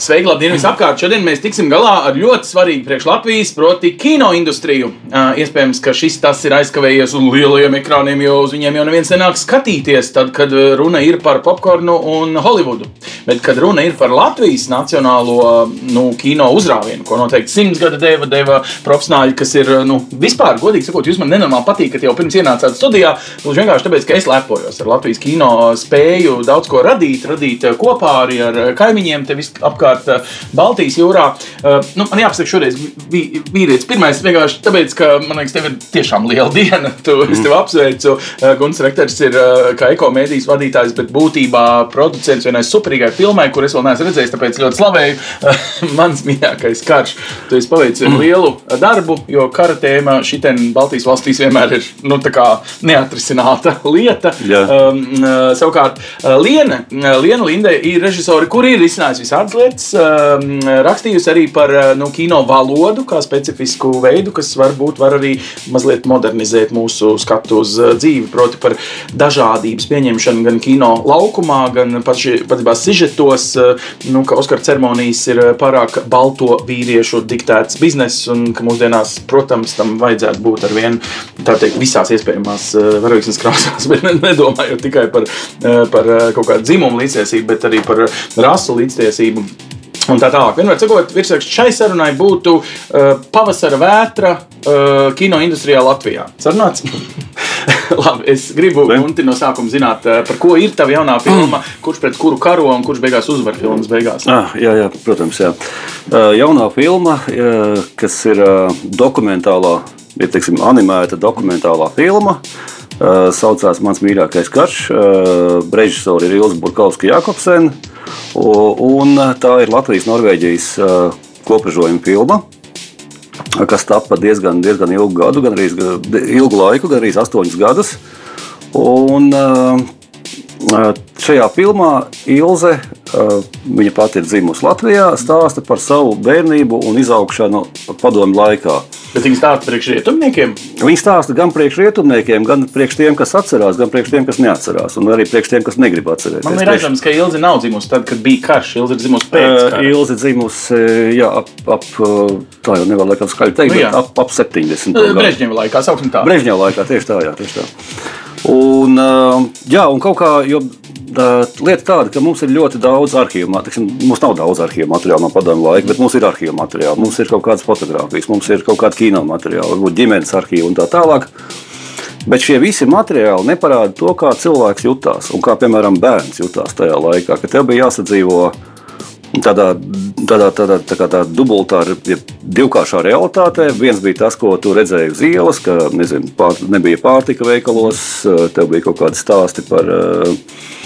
Sveiki, labdien, visapkārt! Šodien mēs tiksim galā ar ļoti svarīgu priekš Latvijas, proti, kino industriju. Uh, iespējams, ka šis tas ir aizkavējies uz lieliem ekrāniem, jo uz viņiem jau neviens nenāk skatīties, tad, kad runa ir par popkornu un Holivudu. Bet, kad runa ir par Latvijas nacionālo nu, kino uzrāvienu, ko noteikti simts gada deva, deva profesionāļi, kas ir nu, vispār, godīgi sakot, jūs man nenormāli patīkat jau pirms ienācāt studijā, gluži vienkārši tāpēc, ka es lepojos ar Latvijas kino spēju daudz ko radīt, radīt kopā arī ar kaimiņiem te visapkārt apkārt Baltijas jūrā. Nu, man jāpasaka, šoreiz vīrietis pirmais vienkārši tāpēc, ka man liekas, tev ir tiešām liela diena. Tu, mm. Es tev apsveicu. Guns Rektors ir kā ekomēdijas vadītājs, bet būtībā producents vienai superīgai filmai, kur es vēl neesmu redzējis, tāpēc ļoti slavēju. Mans mīļākais karš. Tu esi paveicis mm. lielu darbu, jo kara tēma šitien Baltijas valstīs vienmēr ir nu, neatrisināta lieta. Yeah. Um, savukārt, Liena, Liena Linde ir režisori, kuri ir izcinājusi visādas lietas Šmits um, rakstījusi arī par uh, nu, kino valodu, kā specifisku veidu, kas varbūt var arī mazliet modernizēt mūsu skatu uz uh, dzīvi. Proti, par dažādības pieņemšanu gan kino laukumā, gan patiesībā sižetos, uh, nu, ka Oskara ceremonijas ir pārāk balto vīriešu diktēts bizness, un ka mūsdienās, protams, tam vajadzētu būt ar vienu, tā teikt, visās iespējamās varoksnes krāsās, bet nedomājot tikai par, par kaut kādu dzimumu līdztiesību, bet arī par rasu līdztiesību. Un tā tālāk. Vienmēr sakot, virsraksts šai sarunai būtu uh, pavasara vētra uh, kino industrijā Latvijā. Sarunāts? Labi, es gribu Gunti, no sākuma zināt, uh, par ko ir tava jaunā filma, kurš pret kuru karo un kurš beigās uzvar filmas beigās. Ah, jā, jā, protams, jā. Jaunā filma, kas ir dokumentālā, ja teiksim, animēta dokumentālā filma. Uh, saucās Mans mīļākais karš. Uh, Režisori ir Ilza Burkauska Jakobsena. Un tā ir Latvijas-Norvēģijas kopražojuma filma kas tapa diezgan, diezgan ilgu gadu, gan arī ilgu laiku, gan arī astoņus gadus. Un, šajā filmā Ilze, viņa pati ir dzimusi Latvijā, stāsta par savu bērnību un izaugšanu padomu laikā. Bet viņi stāsta priekš rietumniekiem? Viņi stāsta gan priekš rietumniekiem, gan priekš tiem, kas atcerās, gan priekš tiem, kas neatcerās, un arī priekš tiem, kas negrib atcerēties. Man ir redzams, ka Ilzi nav dzimusi tad, kad bija karš. Ilzi ir dzimusi pēc kara. Uh, Ilzi dzimusi, jā, ap, ap, tā jau nevar laikam skaļi teikt, nu, ap, ap 70. Brežņeva laikā, sauksim tā. Brežņeva laikā, tieši tā, jā, tieši tā. Un, jā, un kaut kā, jo lieta tāda, ka mums ir ļoti daudz arhīvu. Mums nav daudz arhīvu materiālu no padomu laika, bet mums ir arhīvu materiāli. Mums ir kaut kādas fotogrāfijas, mums ir kaut kāda kino materiāla, varbūt ģimenes arhīva un tā tālāk. Bet šie visi materiāli neparāda to, kā cilvēks jutās un kā, piemēram, bērns jutās tajā laikā, kad tev bija jāsadzīvo tādā, tādā, tādā tā kā tā dubultā, divkāršā realitātē. Viens bija tas, ko tu redzēji uz ielas, ka nezinu, pār, nebija pārtika veikalos, tev bija kaut kādi stāsti par. Uh,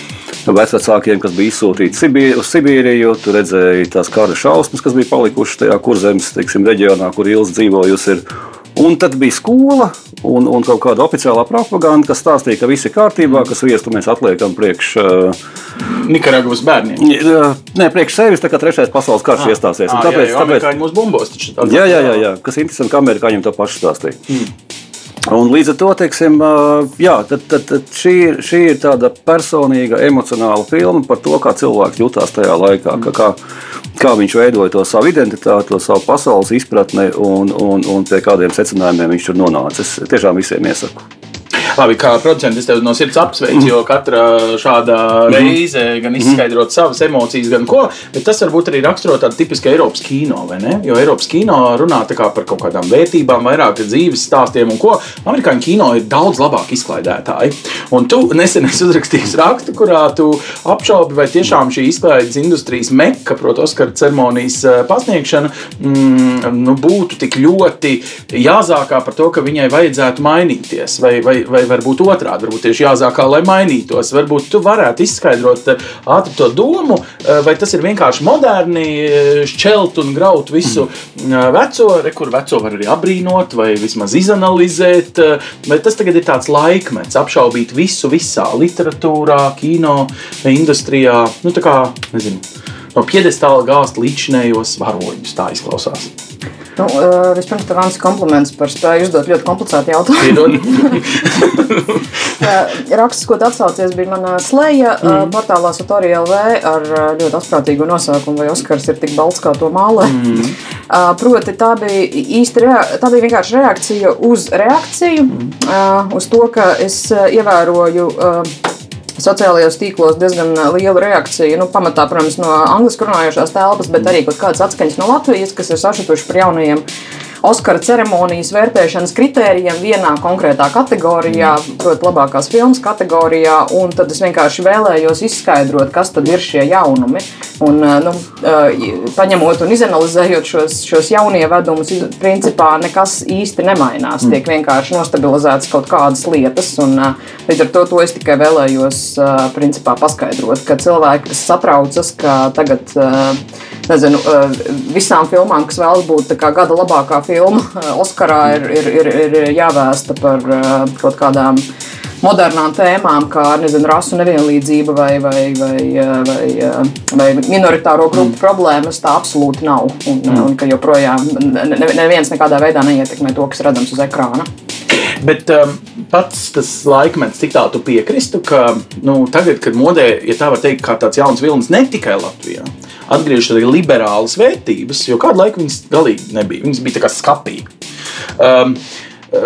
vecākiem, kas bija izsūtīti Sibīri, uz Sibīriju. Tur redzēja tās kara šausmas, kas bija palikušas tajā kurzemes teiksim, reģionā, kur Ilza dzīvojusi. Un tad bija skola un, un kaut kāda oficiālā propaganda, kas stāstīja, ka viss ir kārtībā, ka sviestu mēs atliekam priekš. Uh, Nikaragvas bērniem. Nē, priekš sevis tā kā trešais pasaules karš ah, iestāsies. Ah, tāpēc, jā, jā, tāpēc, mūsu bumbos taču. Jā, jā, jā, jā, kas interesanti, ka amerikāņiem to pašu stāstīja. Mm. Un līdz ar to teiksim, jā, tad, tad, tad šī, ir, šī ir tāda personīga, emocionāla filma par to, kā cilvēks jutās tajā laikā. Ka, kā, kā viņš veidoja to savu identitāti, to savu pasaules izpratni un, un, un pie kādiem secinājumiem viņš tur nonāca. Es tiešām visiem iesaku. Labi, kā producents, es tevi no sirds apsveicu, jo katra šāda mhm. reize gan izskaidrot mm. savas emocijas, gan ko, bet tas varbūt arī raksturo tādu tipisku Eiropas kino, vai ne? Jo Eiropas kino runā kā par kaut kādām vērtībām, vairāk dzīves stāstiem un ko. Amerikāņu kino ir daudz labāk izklaidētāji. Un tu nesen esi uzrakstījis rakstu, kurā tu apšaubi, vai tiešām šī izklaides industrijas meka, proti, Oskara ceremonijas eh, pasniegšana, mm, nu, būtu tik ļoti jāzākā par to, ka viņai vajadzētu mainīties. Vai, vai, vai varbūt otrādi, varbūt tieši jāzākā, lai mainītos. Varbūt tu varētu izskaidrot eh, ātri to domu, eh, vai tas ir vienkārši moderni, eh, šķelt un graut visu mm. veco, re, kur veco var arī apbrīnot vai vismaz izanalizēt, vai tas tagad ir tāds laikmets, apšaubīt visu visā literatūrā, kino, industrijā, nu tā kā, nezinu, no piedestāla gāzt līdzinējos varoņus, tā izklausās. Nu, uh, vispirms, tev ir kompliments par spēju uzdot ļoti komplicētu jautājumu. Raksts, ko atsaucies, bija mana slēja mm. portālā Satori LV ar ļoti asprātīgu nosaukumu, vai Oskars ir tik balts, kā to mālē. Mm. Proti, tā bija īsti tā bija vienkārši reakcija uz reakciju, mm. uz to, ka es ievēroju sociālajos tīklos diezgan liela reakcija. Nu, pamatā, protams, no angļu runājošās telpas, bet arī kaut kādas atskaņas no Latvijas, kas ir sašutuši par jaunajiem Oskara ceremonijas vērtēšanas kritērijiem vienā konkrētā kategorijā, proti, labākās filmas kategorijā. Tad es vienkārši vēlējos izskaidrot, kas tad ir šie jaunumi. Un, eh, nu, eh, paņemot un izanalizējot šos, šos jaunievedumus, principā nekas īsti nemainās. Mm. Tiek vienkārši nostabilizētas kaut kādas lietas. Un, eh, līdz ar to, to es tikai vēlējos principā, paskaidrot, ka cilvēki, kas satraucas, ka tagad nezinu, visām filmām, kas vēlas būt gada labākā filma, filma Oskarā ir, ir, ir, ir jāvēsta par uh, kaut kādām modernām tēmām, kā nezinu, rasu nevienlīdzība vai, vai, vai, uh, vai, uh, vai minoritāro grupu mm. problēmas. Tā absolūti nav. Un, mm. un ka joprojām neviens nekādā veidā neietekmē to, kas redzams uz ekrāna. Bet um, pats tas laikmets, cik tālu piekristu, ka nu, tagad, kad modē, ja tā var teikt, kā tāds jauns vilnis ne tikai Latvijā, atgriežas arī liberālas vērtības, jo kādu laiku viņas galīgi nebija. Viņas bija tā kā skapī. Um,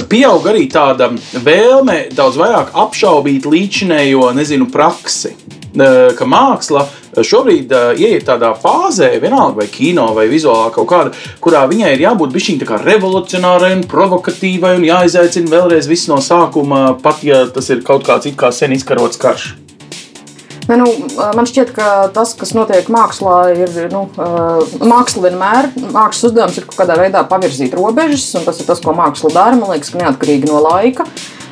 Pieaug arī tāda vēlme daudz vairāk apšaubīt līdzinējo, nezinu, praksi. Uh, ka māksla šobrīd uh, ieiet tādā fāzē, vienalga vai kino vai vizuālā kaut kāda, kurā viņai ir jābūt bišķiņai revolucionārai un provokatīvai un jāizaicina vēlreiz viss no sākuma, pat ja tas ir kaut kāds it kā sen izkarots karš. Ne, nu, man šķiet, ka tas, kas notiek mākslā, ir nu, māksla vienmēr. Mākslas uzdevums ir kaut kādā veidā pavirzīt robežas, un tas ir tas, ko māksla dara. Man liekas, ka neatkarīgi no laika.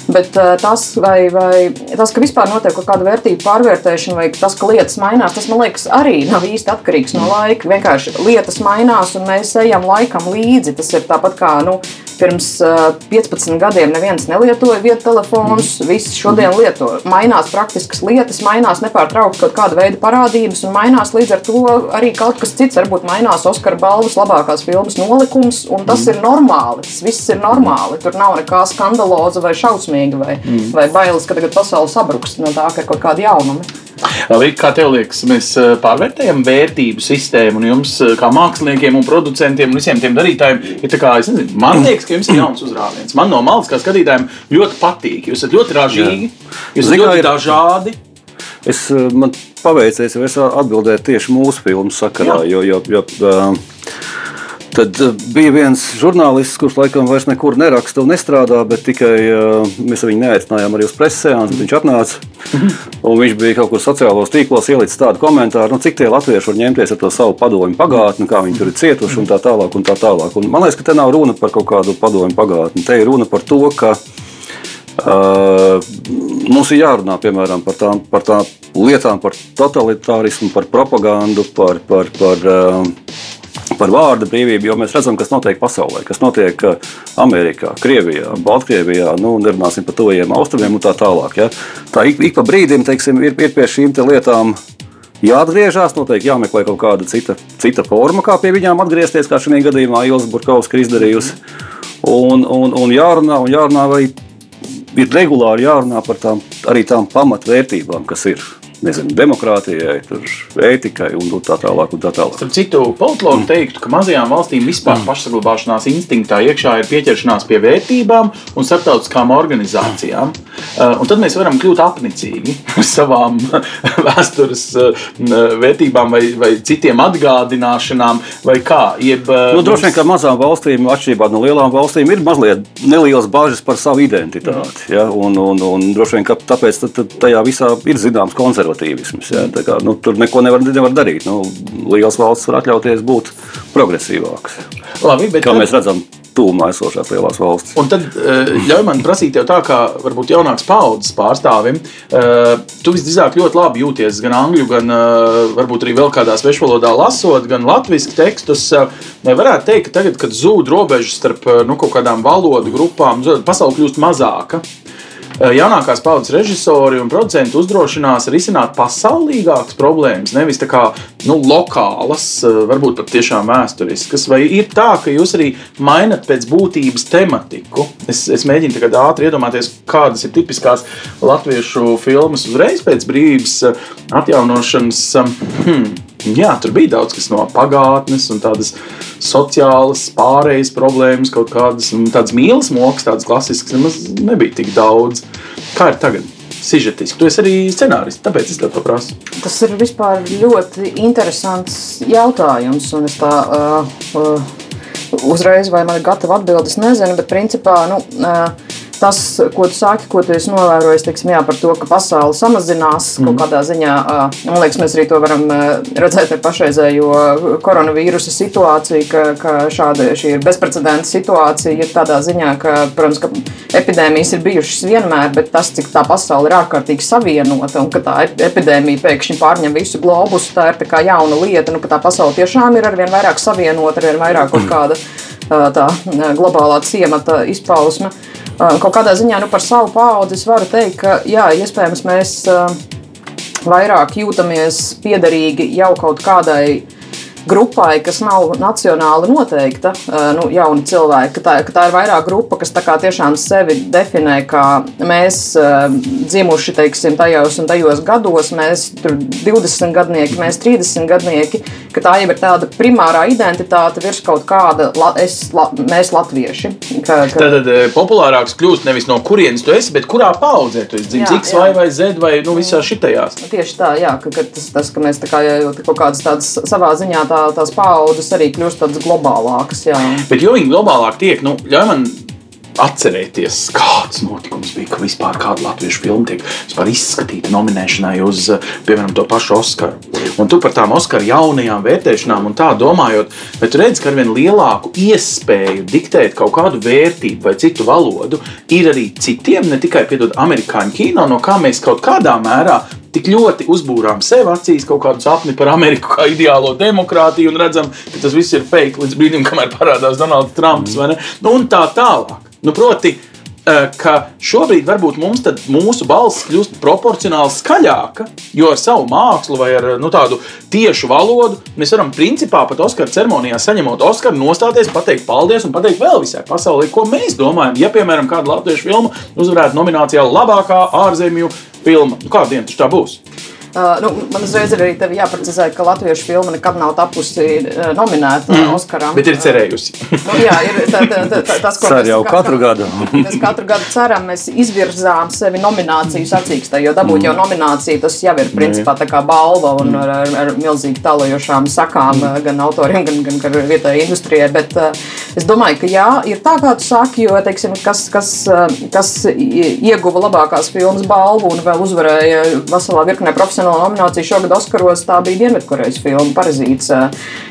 Bet tas, vai, vai, tas, ka vispār notiek kaut kāda vērtību pārvērtēšana, vai tas, ka lietas mainās, tas man liekas arī nav īsti atkarīgs no laika. Vienkārši lietas mainās, un mēs ejam laikam līdzi. Tas ir tāpat kā. Nu, Pirms uh, 15 gadiem neviens nelietoja vietu telefonus, visi šodien lieto. Mainās praktiskas lietas, mainās nepārtraukti kaut kāda veida parādības, un mainās līdz ar to arī kaut kas cits. Varbūt mainās Oskara balvas labākās filmas nolikums, un tas mm. ir normāli. Tas viss ir normāli. Tur nav nekā skandaloza vai šausmīga vai, mm. vai bailes, ka tagad pasaule sabruks no tā, ka ir kaut kādi jaunumi. Labi, kā tev liekas, mēs eh, pārvērtējam vērtību sistēmu, un jums, eh, kā māksliniekiem, un producentiem un visiem tiem darītājiem, ir tā kā, nezinu, man liekas, ka jums ir jauns uzrāviens. Man no malas, kā skatītājiem, ļoti patīk. Jūs esat ļoti ražīgi, jūs esat ļoti ir... dažādi. Es, eh, man paveicies, es atbildēju tieši mūsu filmu sakarā, Jā. jo, jo, jo uh, Tad uh, bija viens žurnālists, kurš laikam vairs nekur neraksta un nestrādā, bet tikai uh, mēs viņu neaicinājām arī uz preses sēnes. Viņš atnāca un viņš bija kaut kur sociālos tīklos ielicis tādu komentāru, nu, cik tie latvieši var ņemties ar to savu padomu pagātni, kā viņi tur ir cietuši un tā tālāk. Un tā tālāk. Un man liekas, ka te nav runa par kaut kādu padomu pagātni. Te ir runa par to, ka Uh, mums ir jārunā piemēram, par, tām, par tām lietām, par totalitārismu, par propagandu, par, par, par uh, par vārdu brīvību, jo mēs redzam, kas notiek pasaulē, kas notiek uh, Amerikā, Krievijā, Baltkrievijā, nu, nerunāsim par tojiem austrumiem un tā tālāk. Ja. Tā ik, ik pa brīdim teiksim, ir, ir pie šīm lietām. Jāatgriežas, noteikti jāmeklē kaut kāda cita, cita forma, kā pie viņiem atgriezties, kā šajā gadījumā Ilza Burkovska izdarījusi. Un, un, un jārunā, un jārunā vai ir regulāri jārunā par tām, arī tām pamatvērtībām, kas ir nezinu, demokrātijai, ētikai un tā tālāk. Un tā tālāk. Starp citu, politologi mm. teiktu, ka mazajām valstīm vispār mm. pašsaglabāšanās instinktā iekšā ir pieķeršanās pie vērtībām un starptautiskām organizācijām. Uh, un tad mēs varam kļūt apnicīgi ar savām vēstures uh, vērtībām vai, vai citiem atgādināšanām, vai kā. Jeb, uh, nu, droši vien, ka mazām valstīm, atšķirībā no lielām valstīm, ir mazliet nelielas bažas par savu identitāti. Ja? Un, un, un droši vien, ka tāpēc tajā visā ir zināms konservatīvs konservatīvisms. Ja? Kā, nu, tur neko nevar, nevar darīt. Nu, Lielas valsts var atļauties būt progresīvākas. Labi, kā mēs redzam, tūmā esošās lielās valstis. Un tad eh, ļauj man prasīt, tev tā kā varbūt jaunāks paudzes pārstāvim, eh, tu visdrīzāk ļoti labi jūties gan angļu, gan eh, varbūt arī vēl kādā svešvalodā lasot, gan latviešu tekstus. Varētu teikt, ka tagad, kad zūd robežas starp nu, kaut kādām valodu grupām, pasaule kļūst mazāka. Eh, jaunākās paudzes režisori un producenti uzdrošinās risināt pasaulīgākas problēmas, nevis tā kā nu, lokālas, eh, varbūt pat tiešām vēsturiskas. Vai ir tā, ka jūs arī mainat pēc būtības tematiku? Es, es mēģinu tagad ātri iedomāties, kādas ir tipiskās latviešu filmas uzreiz pēc brīvības eh, atjaunošanas. Hmm, jā, tur bija daudz kas no pagātnes un tādas sociālas pārējas problēmas, kaut kādas tādas mīlas mokas, tādas klasiskas, nemaz nebija tik daudz. Kā ir tagad? Sižetiski. Tu esi arī scenārists, tāpēc es tev to prasu. Tas ir vispār ļoti interesants jautājums. Un es tā uh, uh, uzreiz, vai man ir gatava atbildes, nezinu, bet principā. Nu, uh, tas, ko tu saki, ko tu esi novērojis, teiksim, jā, par to, ka pasaule samazinās mm. kaut kādā ziņā. Man liekas, mēs arī to varam redzēt ar pašreizējo koronavīrusa situāciju, ka, ka šāda ir bezprecedenta situācija tādā ziņā, ka, protams, ka epidēmijas ir bijušas vienmēr, bet tas, cik tā pasaule ir ārkārtīgi savienota un ka tā epidēmija pēkšņi pārņem visu globusu, tā ir tā jauna lieta, nu, ka tā pasaule tiešām ir arvien vairāk savienota, arvien vairāk kaut kāda tā globālā ciemata izpausme. Kaut kādā ziņā nu, par savu paudzi es varu teikt, ka jā, iespējams mēs vairāk jūtamies piederīgi jau kaut kādai grupai, kas nav nacionāli noteikta, nu, jauni cilvēki, ka tā, ka tā ir vairāk grupa, kas tiešām sevi definē kā mēs dzimuši teiksim, tajos un tajos gados, mēs tur 20 gadnieki, mēs 30 gadnieki, ka tā jau ir tāda primārā identitāte virs kaut kāda es, la, mēs latvieši. Ka, ka... Tad populārāks kļūst nevis no kurienes tu esi, bet kurā paudzē tu esi dzimis, X vai, vai Z vai nu, visā šitajās. Tieši tā, jā, ka, ka tas, tas, ka mēs tā kā jau kaut kādas tādas savā ziņā tā, tās paudzes arī kļūst tādas globālākas. Jā. Bet jo viņi globālāk tiek, nu, ļauj man atcerēties, kāds notikums bija, ka vispār kāda latviešu filma tiek izskatīta nominēšanai uz, piemēram, to pašu Oskaru. Un tu par tām Oskaru jaunajām vērtēšanām un tā domājot, bet tu redz, ka ar vien lielāku iespēju diktēt kaut kādu vērtību vai citu valodu ir arī citiem, ne tikai piedod amerikāņu kino, no kā mēs kaut kādā mērā tik ļoti uzbūrām sev acīs kaut kādu sapni par Ameriku kā ideālo demokrātiju un redzam, ka tas viss ir fake līdz brīdim, kamēr parādās Donalds Trumps. Mm. Nu, un tā tālāk. Nu, proti, eh, ka šobrīd varbūt mums mūsu balss kļūst proporcionāli skaļāka, jo ar savu mākslu vai ar nu, tādu tiešu valodu mēs varam principā pat Oskara ceremonijā saņemot Oskaru, nostāties, pateikt paldies un pateikt vēl visai pasaulē, ko mēs domājam. Ja, piemēram, kāda latviešu filma uzvarētu nominācijā labākā ārzemju filma. Nu, kāda diena tā būs? Uh, nu, man uzreiz ir arī jāprecizē, ka latviešu filma nekad nav tapusi uh, nominēta mm. Oskaram. Bet ir cerējusi. nu, jā, ir tā, tā, tā, tas, ko mēs jau katru gadu. mēs katru gadu ceram, mēs izvirzām sevi nomināciju sacīkstē, jo dabūt mm. jau nomināciju, tas jau ir principā tā kā balva un ar, ar, ar milzīgi tālajošām sakām mm. gan autoriem, gan, gan, gan vietējai industrijai. Bet uh, es domāju, ka jā, ir tā, kā tu saki, jo, teiksim, kas, kas, kas ieguva labākās filmas balvu un vēl uzvarēja veselā virknē profesionāli profesionāla nominācija šogad Oskaros tā bija Dienvidkorejas filma Parazīts,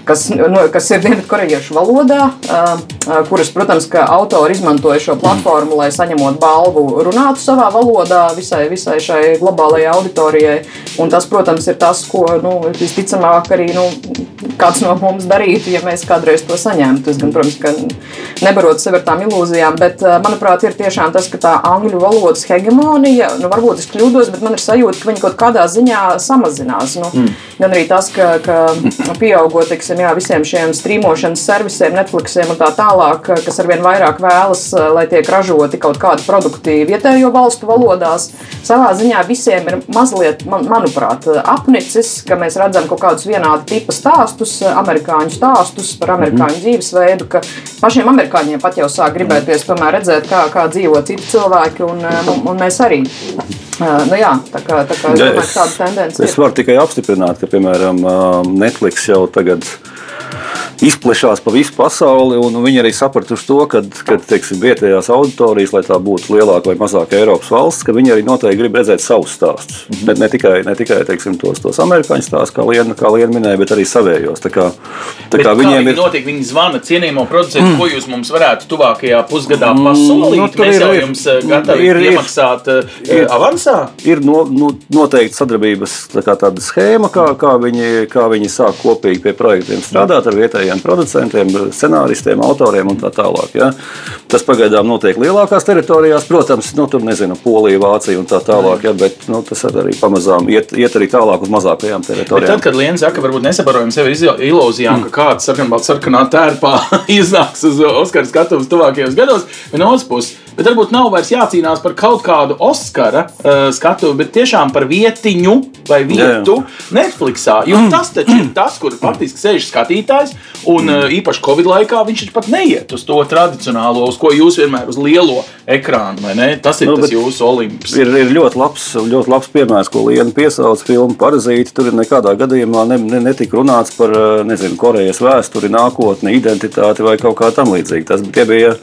kas, no, kas ir Dienvidkorejiešu valodā, kuras, protams, ka autori izmantoja šo platformu, lai saņemot balvu runātu savā valodā visai, visai šai globālajai auditorijai. Un tas, protams, ir tas, ko nu, visticamāk arī nu, kāds no mums darītu, ja mēs kādreiz to saņemtu. Es gan, protams, ka nebarot sevi ar tām ilūzijām, bet, manuprāt, ir tiešām tas, ka tā angļu valodas hegemonija, nu, varbūt es kļūdos, bet man ir sajūta, ka viņi kaut kādā ziņā samazinās. Nu, mm. Gan arī tas, ka, ka pieaugot teiksim, jā, visiem šiem strīmošanas servisiem, Netflixiem un tā tālāk, kas arvien vairāk vēlas, lai tiek ražoti kaut kādi produkti vietējo valstu valodās, savā ziņā visiem ir mazliet, man, manuprāt, apnicis, ka mēs redzam kaut kādus vienādu tipu stāstus, amerikāņu stāstus par amerikāņu mm. dzīvesveidu, ka pašiem amerikāņiem pat jau sāk gribēties tomēr redzēt, kā, kā dzīvo citi cilvēki, un, un, un mēs arī. Nu jā, tā kā, tā kā ja, es, tāda tendence. Es varu tikai apstiprināt, ka, piemēram, Netflix jau tagad ir izplešās pa visu pasauli. Viņi arī sapratuši to, ka, vietējās auditorijas, lai tā būtu lielāka vai mazāka Eiropas valsts, ka viņi arī noteikti grib redzēt savus stāstus. Mm -hmm. ne, ne tikai, ne tikai teiksim, tos, tos amerikāņu stāstus, kā kā Liena minēja, bet arī savējos. Tā kā, tā kā viņiem viņi ir. Notiek, viņi zvana cienījamo producentu, mm. ko jūs mums varētu tuvākajā pusgadā mm, pasolīt. No, Mēs ir, jau jums eh, gatavi ir, iemaksāt ir, uh, ir, avansā. Ir no, no, noteikti sadarbības tā kā tāda schēma, kā, kā, viņi, kā viņi sāk kopīgi pie projektiem strādāt ar vietējiem lielajiem producentiem, scenāristiem, autoriem un tā tālāk. Ja. Tas pagaidām notiek lielākās teritorijās, protams, nu, tur nezinu, Polija, Vācija un tā tālāk, ja, bet nu, tas arī pamazām iet, iet arī tālāk uz mazākajām Bet teritorijām. tad, kad Lienu saka, varbūt nesaprotams sevi ilūzijām, ka kāds sarkanbalts sarkanā tērpā iznāks uz Oskara skatuves tuvākajos gados, bet no otras puses, bet varbūt nav vairs jācīnās par kaut kādu Oskara uh, skatuvi, bet tiešām par vietiņu vai vietu Netflixā. Jo tas taču ir tas, kur faktiski sēž skatītājs, un uh, īpaši Covid laikā viņš pat neiet uz to tradicionālo, uz ko jūs vienmēr uz lielo ekrānu, vai ne? Tas ir Nu, tas jūsu olimps. Ir, ir ļoti, labs, ļoti labs piemērs, ko Lienu piesauc filmu Parazīti. Tur nekādā gadījumā ne, ne, netika runāts par eh, nezinu, Korejas vēsturi, nākotni, identitāti vai kaut kā tamlīdzīga. Tas, tie bija,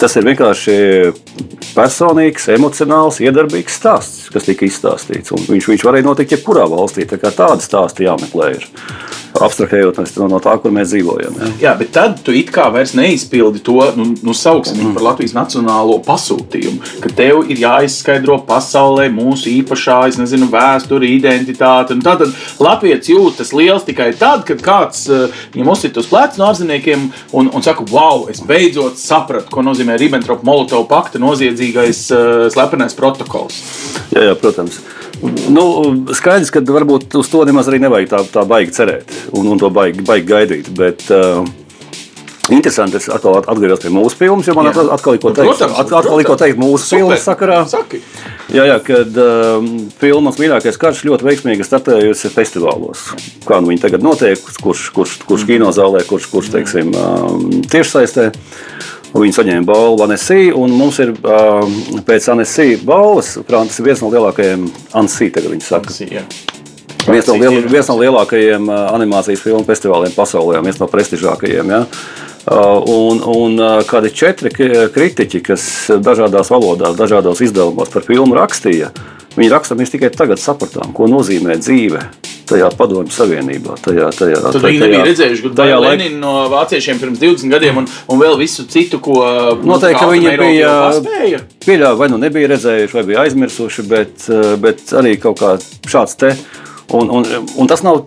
tas ir vienkārši personīgs, emocionāls, iedarbīgs stāsts, kas tika izstāstīts. Un viņš, viņš varēja notikt jebkurā valstī. Tā tāda stāsta jāmeklē. Ir. Abstrahējot no, no tā, kur mēs dzīvojam. Ja. Jā, bet tad tu it kā vairs neizpildi to, nu, nu sauksim viņu par Latvijas nacionālo pasūtījumu, ka tev ir jāizskaidro pasaulē mūsu īpašā, es nezinu, vēsture, identitāte. Un Tātad Latvijas jūtas liels tikai tad, kad kāds eh, viņam uzsit uz pleca no ārziniekiem un, un saka, wow, es beidzot sapratu, ko nozīmē Ribbentrop-Molotov pakta noziedzīgais uh, slepenais protokols. Jā, jā, protams. Nu, skaidrs, ka varbūt uz to nemaz arī nevajag tā, tā baigi cerēt un, un to baigi, baigi gaidīt. Bet, uh, Interesanti, es atkal atgriezos pie mūsu filmas, jo man Jā. atkal, atkal ir ko teikt. Protams, At- atkal ir ko teikt mūsu Super. filmas sakarā. Saki. Jā, jā kad um, filmas mīļākais karš ļoti veiksmīgi startējusi festivālos. Kā nu viņi tagad notiek, kurš, kurš, kurš kinozālē, kurš, kurš teiksim, um, tiešsaistē. Viņi saņēma balvu Anesī, un mums ir um, pēc Anesī balvas, Francis ir viens no lielākajiem, Ansī tagad viņi saka. Jā. Viens no, liel, viens no lielākajiem uh, animācijas filmu festivāliem pasaulē, viens no prestižākajiem. Ja? Uh, Un, un uh, kādi četri kritiķi, kas dažādās valodās, dažādos izdevumos par filmu rakstīja, viņi raksta, mēs tikai tagad sapratām, ko nozīmē dzīve tajā padomju savienībā. Tajā, tajā, Tad viņi nebija redzējuši gudru tajā laikā. Leninu no vāciešiem pirms 20 gadiem, un, un vēl visu citu, ko nu, Noteikti, ka viņi bija paspēja. pieļāvuši, vai nu nebija redzējuši, vai bija aizmirsuši, bet, eh, bet arī kaut kā šāds te. Un, un, un tas nav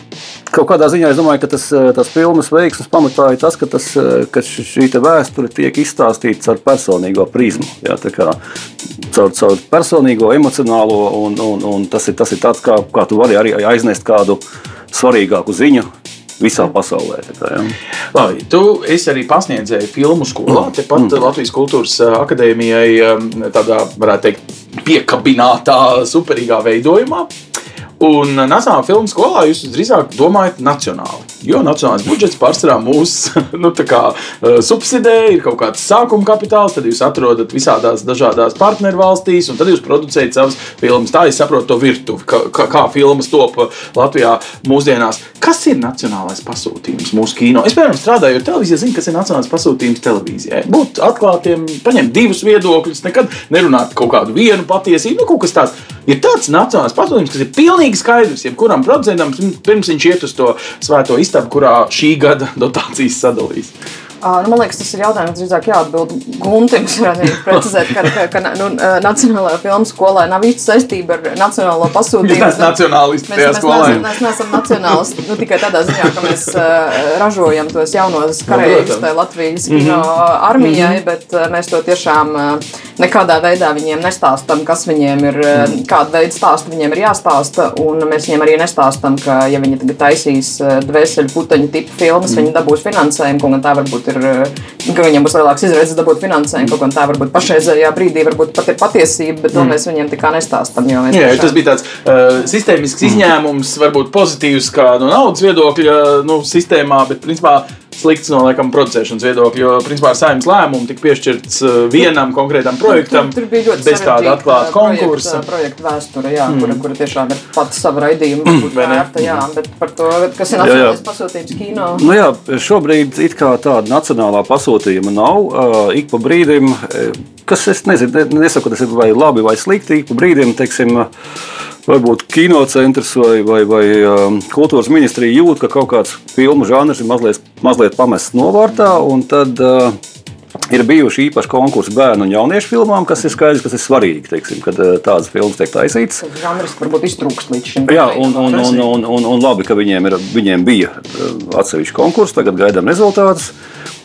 kaut kādā ziņā, es domāju, ka tas, eh, tas filmas veiksmes pamatā ir tas, ka, tas, eh, ka šī vēsture tiek izstāstīta ar personīgo prizmu. Jā, kā caur, caur personīgo, emocionālo, un, un, un tas ir, tas ir tāds, kā, kā tu vari arī aiznest kādu svarīgāku ziņu visā pasaulē. Tā jā. Labi, tu arī pasniedzēji filmu skolā, tepat mm. Latvijas Kultūras uh, Akadēmijai, tādā, varētu teikt, piekabinātā, superīgā veidojumā. Un uh, Nacionālajā filmu skolā jūs drīzāk domājat nacionāli. Jo nacionālais budžets pārsvarā mūs nu, kā, uh, subsidē, ir kaut kāds sākuma kapitāls, tad jūs atrodat visādās dažādās partneru valstīs, un tad jūs producējat savas filmas. Tā es saprotu to virtuvi, kā, kā, filmas top Latvijā mūsdienās. Kas ir nacionālais pasūtījums mūsu kino? Es, piemēram, strādāju ar televīziju, zinu, kas ir nacionālais pasūtījums televīzijai. Būt atklātiem, paņemt divus viedokļus, nekad nerunāt kaut kādu vienu patiesību. Nu, kaut kas tāds ir tāds nacionālais pasūtījums, kas ir pilnīgi skaidrs. Jebkuram producentam pirms viņš iet uz to svēto istabu, kurā šī gada dotācijas sadalīs. Nu, man liekas, tas ir jautājums, kas drīzāk jāatbild Guntim. Viņš varētu precizēt, ka, ka, ka nu, Nacionālajā filmu skolā nav īsti saistība ar nacionālo pasūtījumu. neesat nacionālisti Mēs, tajā mēs, skolā. neesam, mēs neesam nacionālisti nu, tikai tādā ziņā, ka mēs uh, ražojam tos jaunos karavīrus protams. tai Latvijas kino armijai, bet uh, mēs to tiešām uh, nekādā veidā viņiem nestāstam, kas viņiem ir, uh, kāda veida stāstu viņiem ir jāstāsta. Un mēs viņiem arī nestāstam, ka, ja viņi tagad taisīs uh, dvēseli puteņu tipu filmas, viņi dabūs finansējumu, kaut gan tā varbūt ir, uh, ka viņiem būs lielāks izredzes dabūt finansējumu, kaut gan tā varbūt pašreizējā brīdī varbūt pat ir patiesība, bet to mēs viņiem tikā nestāstam. jo mēs Jā, tiešām- tas bija tāds uh, sistēmisks izņēmums, varbūt pozitīvs, kā no naudas viedokļa nu, sistēmā, bet principā slikts no laikam, producēšanas viedokļa. Jo principā ar saimnes lēmumu tika piešķirts uh, vienam konkrētam projektam Tur, tur bija ļoti bez tāda atklāta konkursa. Projekta, projekta vēsture, jā, mm. kura, kura tiešām ir pati sava raidījuma mm. Vērta. Jā, bet par to, kas ir nacionālais pasūtījums kino. Nu jā, šobrīd it kā tāda nacionālā pasūtījuma nav. Uh, Ik pa brīdim, eh, kas es nezinu, ne- nesaku, tas ir vai labi vai slikti, ik pa brīdim, teiksim, varbūt kinocentrs vai, vai, vai um, kultūras ministrija jūt, ka kaut kāds filmu žanrs ir mazliet, mazliet pamests novārtā. un Tad, uh, Ir bijuši īpaši konkursi bērnu un jauniešu filmām, kas ir skaidrs, kas ir svarīgi, teiksim, kad eh, tādas filmas tiek taisītas. Tas žanrs varbūt iztrūkst līdz šim. Jā, un, un, un, un, un, un labi, ka viņiem, ir, viņiem bija eh, atsevišķi konkursi, tagad gaidām rezultātus.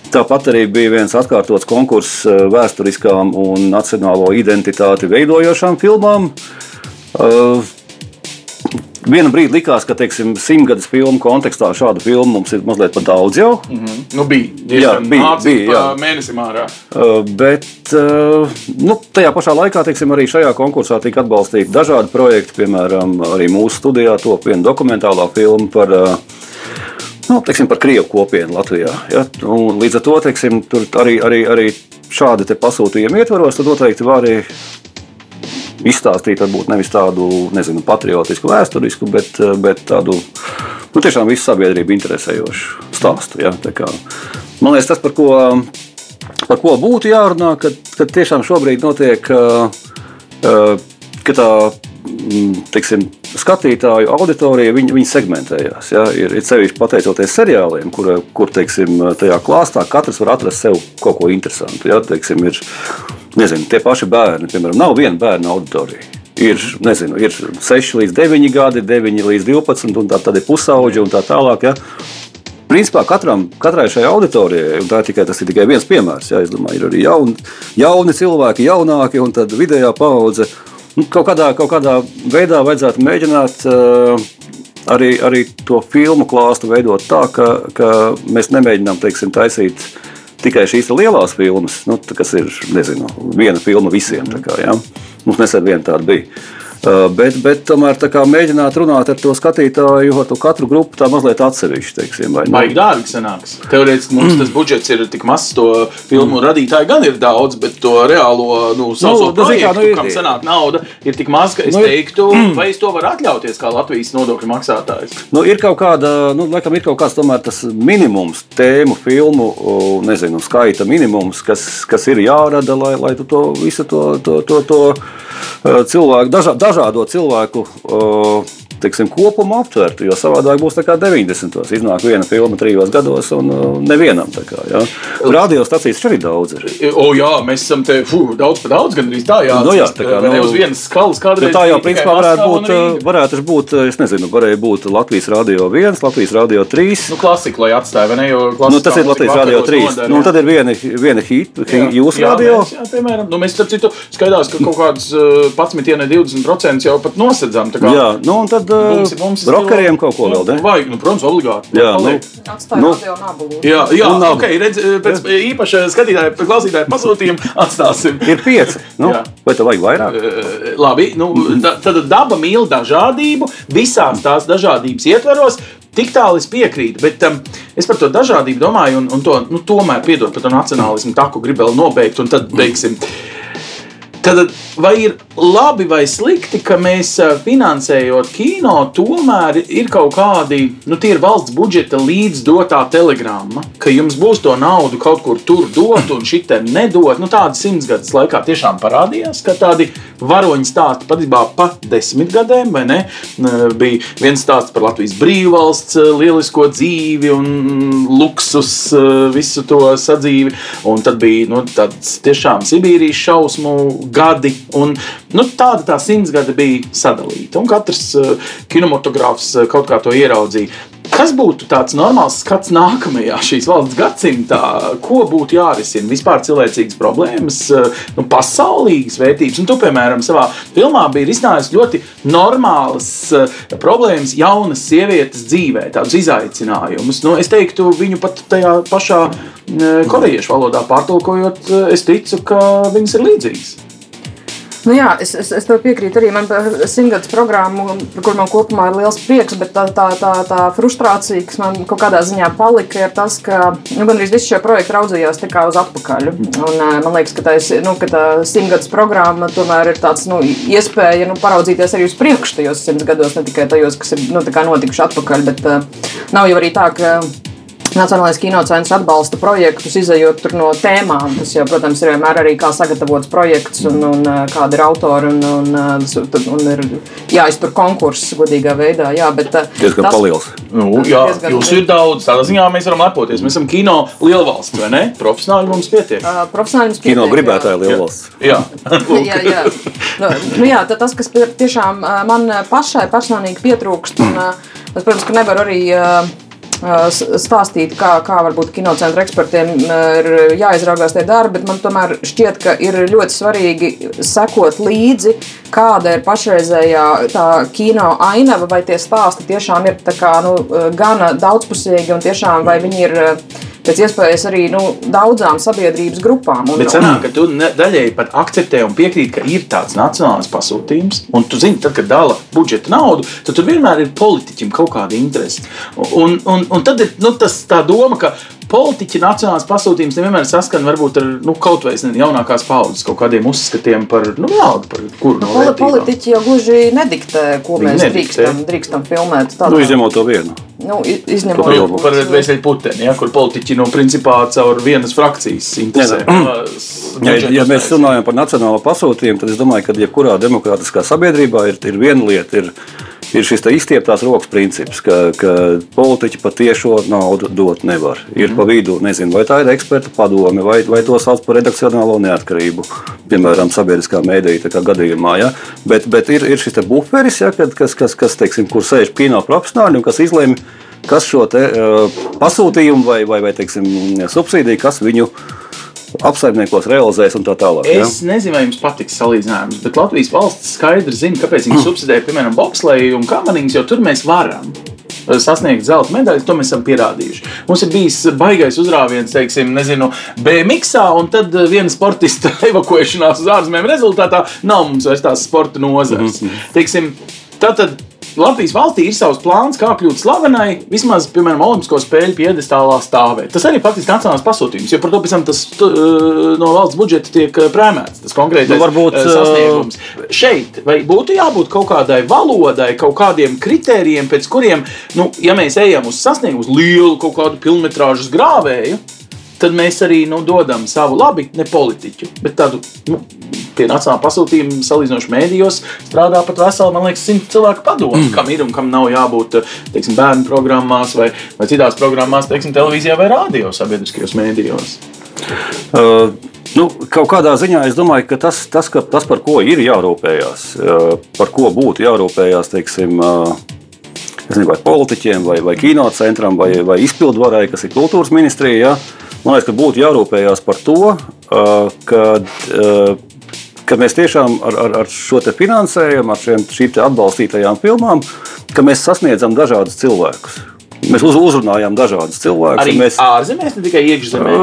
Tāpat arī bija viens atkārtots konkurss eh, vēsturiskām un nacionālo identitāti veidojošām filmām. Uh, Vienu brīdi likās, ka teiksim, simtgades filmu kontekstā šādu filmu mums ir mazliet par daudz jau. Mm -hmm. Nu, bija. Jā, bija, bija, jā. Mēnesim ārā. Uh, bet uh, nu, tajā pašā laikā teiksim, arī šajā konkursā tika atbalstīti dažādi projekti. Piemēram, arī mūsu studijā top viena dokumentālā filma par. Uh, Nu, teiksim, par krievu kopienu Latvijā. Ja? Un līdz ar to teiksim, arī, arī, arī šādi pasūtījumi ietvaros, tad noteikti var arī izstāstīt, varbūt nevis tādu nezinu, patriotisku, vēsturisku, bet, bet tādu nu, tiešām visu sabiedrību interesējošu stāstu. Ja? Kā, man liekas, tas, par ko, par ko būtu jārunā, kad, kad tiešām šobrīd notiek. Ka tā teiksim, skatītāju auditorija viņi, viņi segmentējās. Ja? Ir, ir sevišķi pateicoties seriāliem, kur, kur teiksim, tajā klāstā katrs var atrast sev kaut ko interesantu. Ja? Teiksim, ir, nezinu, tie paši bērni, piemēram, nav viena bērna auditorija. Ir, nezinu, ir 6 līdz 9 gadi, 9 līdz 12, un tā, tad ir pusauģi un tā tālāk. Ja? Principā katram, katrai šai auditorijai, un tā tikai, tas ir tikai viens piemērs, ja, domāju, ir arī jauni, jauni cilvēki, jaunāki un vidējā paudze. Nu, kaut, kādā, kaut kādā veidā vajadzētu mēģināt uh, arī, arī to filmu klāstu veidot tā, ka, ka mēs nemēģinām teiksim, taisīt tikai šīs lielās filmas, nu, kas ir nezinu, viena filma visiem. Kā, ja? Mums nesen viena tāda bija. Uh, bet, bet tomēr mēģināt runāt ar to skatītāju, ar to katru grupu tā mazliet atsevišķi. Teiksim, vai, Baigi dārgi sanāks. Teorētiski mums mm. tas budžets ir tik mazs, to filmu mm. radītāji gan ir daudz, bet to reālo nu, savu nu, projektu, kā, nu, ir, kam sanāk nauda, ir tik maz, ka es nu, teiktu, mm. vai es to varu atļauties kā Latvijas nodokļu maksātājs. Nu, ir kaut kāda, nu, laikam, ir kaut kāds tomēr tas minimums, tēmu, filmu, nezinu, skaita minimums, kas, kas ir jārada, lai, lai tu to visu to. to, to, to cilvēku, dažā, dažādo cilvēku teiksim, kopumu aptvertu. Jo savādāk būs kā 90. Iznāk viena filma trijos gados, un uh, nevienam tā kā. Ja. Radiostacijas arī daudz ir. O, jā, mēs esam te fuh, daudz par daudz, gan arī tā, jā, nu, jā tā kā nu, uz vienas skalas kādreiz. Tā jau principā varētu būt, uh, varētu būt, uh, es nezinu, varēja būt Latvijas radio 1, Latvijas radio 3. Nu, klasika, lai atstāja, vai ne? Nu, tas ir Latvijas radio 3. Nodara, nu, tad ir viena, viena hit, jūsu radio. Mēs, jā, piemēram, nu, mēs starp citu skaidās, ka kaut kāds 11, ja ne 20% jau pat nosedzam. Jā, nu, un tad mums, mums rokeriem kaut ko vēl, ne? Vajag, nu, protams, obligāti. Jā, nu, Atstāj nu, nabu. jā, jā nu, ok, redz, pēc īpaša skatītāja, klausītāja pasūtījuma atstāsim. Ir pieci. Nu, jā. vai tev vajag vairāk? Uh, labi, nu, da, tad daba mīl dažādību visās tās dažādības ietvaros. Tik tālu es piekrītu, bet um, es par to dažādību domāju, un, un to nu, tomēr piedod par to nacionālismu, tā ko gribēju nobeigt, un tad beigsim. Mm. Tad vai ir labi vai slikti, ka mēs finansējot kino, tomēr ir kaut kādi, nu, tie ir valsts budžeta līdzdotā telegramma, ka jums būs to naudu kaut kur tur dot un šitam nedot. Nu, tādi simtgadus laikā tiešām parādījās, ka tādi varoņu stāsti patiesībā pa desmit gadiem? Bija viens stāsts par Latvijas brīvvalsts lielisko dzīvi un luksus, visu to sadzīvi, un tad bija nu, tāds tiešām Sibīrijas šausmu gadi. Un, nu, tāda tā simts gadi bija sadalīta. Un katrs uh, kinematogrāfs kaut kā to ieraudzīja. Kas būtu tāds normāls skats nākamajā šīs valsts gadsimtā? Ko būtu jārisina? Vispār cilvēcīgas problēmas, uh, nu, pasaulīgas vērtības. Un tu, piemēram, savā filmā biji risinājis ļoti normālas problēmas jaunas sievietes dzīvē, tādus izaicinājumus. Nu, es teiktu, viņu pat tajā pašā korejiešu valodā pārtulkojot, es ticu, ka viņas ir līdzīgas. Nu jā, es, es, es tev piekrītu arī. Man par simtgadus programmu, par kur man kopumā ir liels prieks, bet tā, tā, tā, tā frustrācija, kas man kaut kādā ziņā palika, ir tas, ka nu, gandrīz visi šie projekti raudzījās tikai uz atpakaļ. Un, man liekas, ka, tais, nu, ka tā simtgadus programma tomēr ir tāds nu, iespēja nu, paraudzīties arī uz priekšu tajos simts gados, ne tikai tajos, kas ir nu, notikuši atpakaļ. Bet uh, nav jau arī tā, ka Nacionālais kinocentrs atbalsta projektus, izējot no tēmām. Tas, jau, protams, ir vienmēr arī kā sagatavots projekts un, un kāda ir autora un, un, un, un ir jāiztur konkurss godīgā veidā. Jā, bet, Diezgan tas, paliels. Nu, jā, jūs ir daudz. Tādā ziņā mēs varam lepoties. Mēs esam kino lielvalsts, vai ne? Profesionāli mums pietiek. Uh, profesionāli mums pietiek. Kino gribētāji lielvalsts. Jā, jā, jā. Nu, nu, jā tas, kas tiešām man pašai personīgi pietrūkst, un, es, protams, ka nevaru arī. Uh, stāstīt, kā, kā varbūt kinocentra ekspertiem ir jāizraugās tie darbi, bet man tomēr šķiet, ka ir ļoti svarīgi sekot līdzi, kāda ir pašreizējā tā kino ainava, vai tie stāsti tiešām ir kā, nu, gana daudzpusīgi un tiešām vai viņi ir pēc iespējas arī nu, daudzām sabiedrības grupām. Un, Bet sanāk, ka tu daļēji pat akceptē un piekrīt, ka ir tāds nacionāls pasūtījums, un tu zini, tad, kad dala budžeta naudu, tad tur vienmēr ir politiķim kaut kāda interese. Un, un, un tad ir nu, tas tā doma, ka politiķi nacionālās pasūtījums nevienmēr saskan varbūt ar nu, kaut vai ne, jaunākās paudzes kaut kādiem uzskatiem par, nu, vienalga, par kuru no Poli Politiķi jau gluži nediktē, ko Viņi mēs nediktē. drīkstam, drīkstam filmēt. Tādā. Nu, izņemot to vienu. Nu, izņemot to vienu. Par vēseļu puteni, ja, kur politiķi no nu, principā caur vienas frakcijas interesē. Ja, ja mēs runājam par nacionālo pasūtījumu, tad es domāju, ka jebkurā demokrātiskā sabiedrībā ir, ir viena lieta. Ir, ir šis izstieptās rokas princips, ka, ka politiķi patiešo naudu dot nevar. Ir pa vidu, nezinu, vai tā ir eksperta padome, vai, vai to sauc par redakcionālo neatkarību, piemēram, sabiedriskā mēdīja gadījumā. Ja? Bet, bet ir, ir šis buferis, ja, kas, kas, kas teiksim, kur sēž kino profesionāļi un kas izlēma, kas šo te, uh, pasūtījumu vai, vai, vai teiksim, subsīdiju, kas viņu apsaimniekos, realizēs un tā tālāk. Ja? Es nezinu, vai jums patiks salīdzinājums, bet Latvijas valsts skaidri zina, kāpēc viņi subsidē, piemēram, bobsleju un kamaniņus, jo tur mēs varam sasniegt zelta medaļas, to mēs esam pierādījuši. Mums ir bijis baisais uzrāviens, teiksim, nezinu, BMX, un tad viena sportista evakuēšanās uz ārzemēm rezultātā nav mums vairs tās sporta nozares. Mm -hmm. Teiksim, Tātad Latvijas valstī ir savs plāns, kā kļūt slavenai, vismaz, piemēram, Olimpisko spēļu piedestālā stāvēt. Tas arī faktiski nacionāls pasūtījums, jo par to pēc tam tas tu, no valsts budžeta tiek prēmēts. Tas konkrētais nu, varbūt, sasniegums. Šeit vai būtu jābūt kaut kādai valodai, kaut kādiem kritērijiem, pēc kuriem, nu, ja mēs ejam uz sasniegumu, uz lielu kaut kādu filmetrāžu grāvēju, tad mēs arī nu, dodam savu labi, ne politiķu, bet tādu nu, pie nacionālā pasūtījuma salīdzinoši mēdījos strādā pat veseli, man liekas, simt cilvēku padomu, mm. kam ir un kam nav jābūt teiksim, bērnu programmās vai, vai citās programmās, teiksim, televīzijā vai rādio sabiedriskajos mēdījos. Uh, nu, kaut kādā ziņā es domāju, ka tas, tas, ka tas par ko ir jārūpējas, uh, par ko būtu jārūpējas, teiksim, uh, nezinu, vai politiķiem, vai, vai kinocentram, vai, vai izpildvarai, kas ir kultūras ministrija. Ja? Man liekas, ka būtu jārūpējas par to, ka, ka mēs tiešām ar, ar, ar šo finansējumu, ar šiem, šīm atbalstītajām filmām, mēs sasniedzam dažādus cilvēkus. Mēs uz, uzrunājām dažādus cilvēkus. Arī mēs ārzemēs, ne tikai iekšzemē.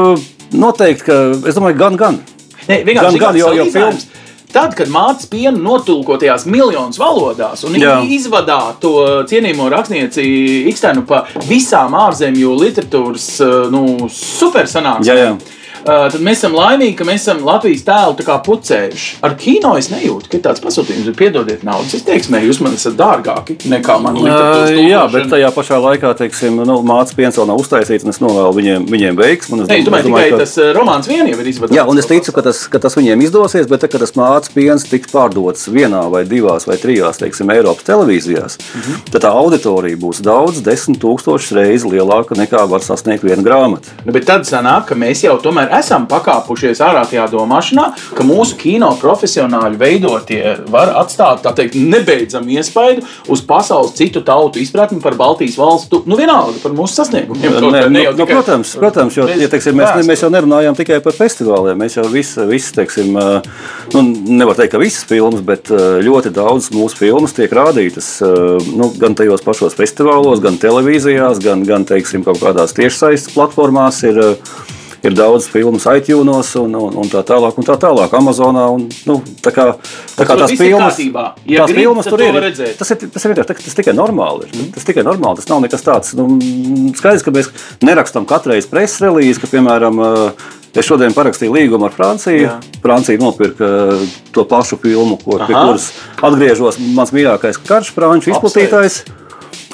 Noteikti, ka es domāju, gan, gan. Ne, gan, gan jo, jo filmas Tad, kad mācīs pienu notulkotajās miljonus valodās, un izvadā to cienījamo rakstnieci Ikstenu pa visām ārzemju literatūras nu, supersanāksmēm Uh, tad mēs esam laimīgi, ka mēs esam Latvijas tēlu pucējuši. Ar kino es nejūtu, ka tāds pasūtījums ir piedodiet naudas izteiksmē, jūs man esat dārgāki nekā man uh, Jā, bet tajā pašā laikā, teiksim, nu, mācīs piens vēl nav uztaisīts, un es novēlu viņiem, viņiem veiksmu. Es, Ei, domāju, tikai ka... tas romāns vien jau ir izvadīts. Jā, un es ticu, ka tas, ka tas viņiem izdosies, bet tad, kad tas mācīs piens tiks pārdots vienā vai divās vai trijās, teiksim, Eiropas televīzijās, mm -hmm. tad tā auditorija būs daudz, desmit tūkstošus reizes lielāka nekā var sasniegt viena grāmata. Nu, bet tad sanāk, ka mēs jau tomēr esam pakāpušies ārā tajā domāšanā, ka mūsu kino profesionāļi veidotie var atstāt teikt, nebeidzamu iespaidu uz pasaules citu tautu izpratni par Baltijas valstu, nu vienalga par mūsu sasniegumiem. Ne, ne, nu, nu, protams, protams, jo ja, teiksim, mēs, mēs jau nerunājam tikai par festivāliem. Mēs jau visu, visu teiksim, nu, nevar teikt, ka visas filmas, bet ļoti daudz mūsu filmas tiek rādītas nu, gan tajos pašos festivālos, gan televīzijās, gan, gan teiksim, kaut kādās tiešsaistes platformās. Ir, ir daudz filmu iTunes un, un, un tā tālāk. Un tā tālāk Amazonā. Un, nu, tā kā, tā kā tās filmas, ja tās grib, filmas tur ir. Tas ir, tas ir, tas, tas tikai normāli. Ir. Tas tikai normāli. Tas nav nekas tāds. Nu, skaidrs, ka mēs nerakstam katru reizi preses relīzi, ka, piemēram, Es šodien parakstīju līgumu ar Franciju. Jā. Francija nopirka to pašu filmu, ko, pie kuras atgriežos. Mans mīļākais karš, franču izplatītājs.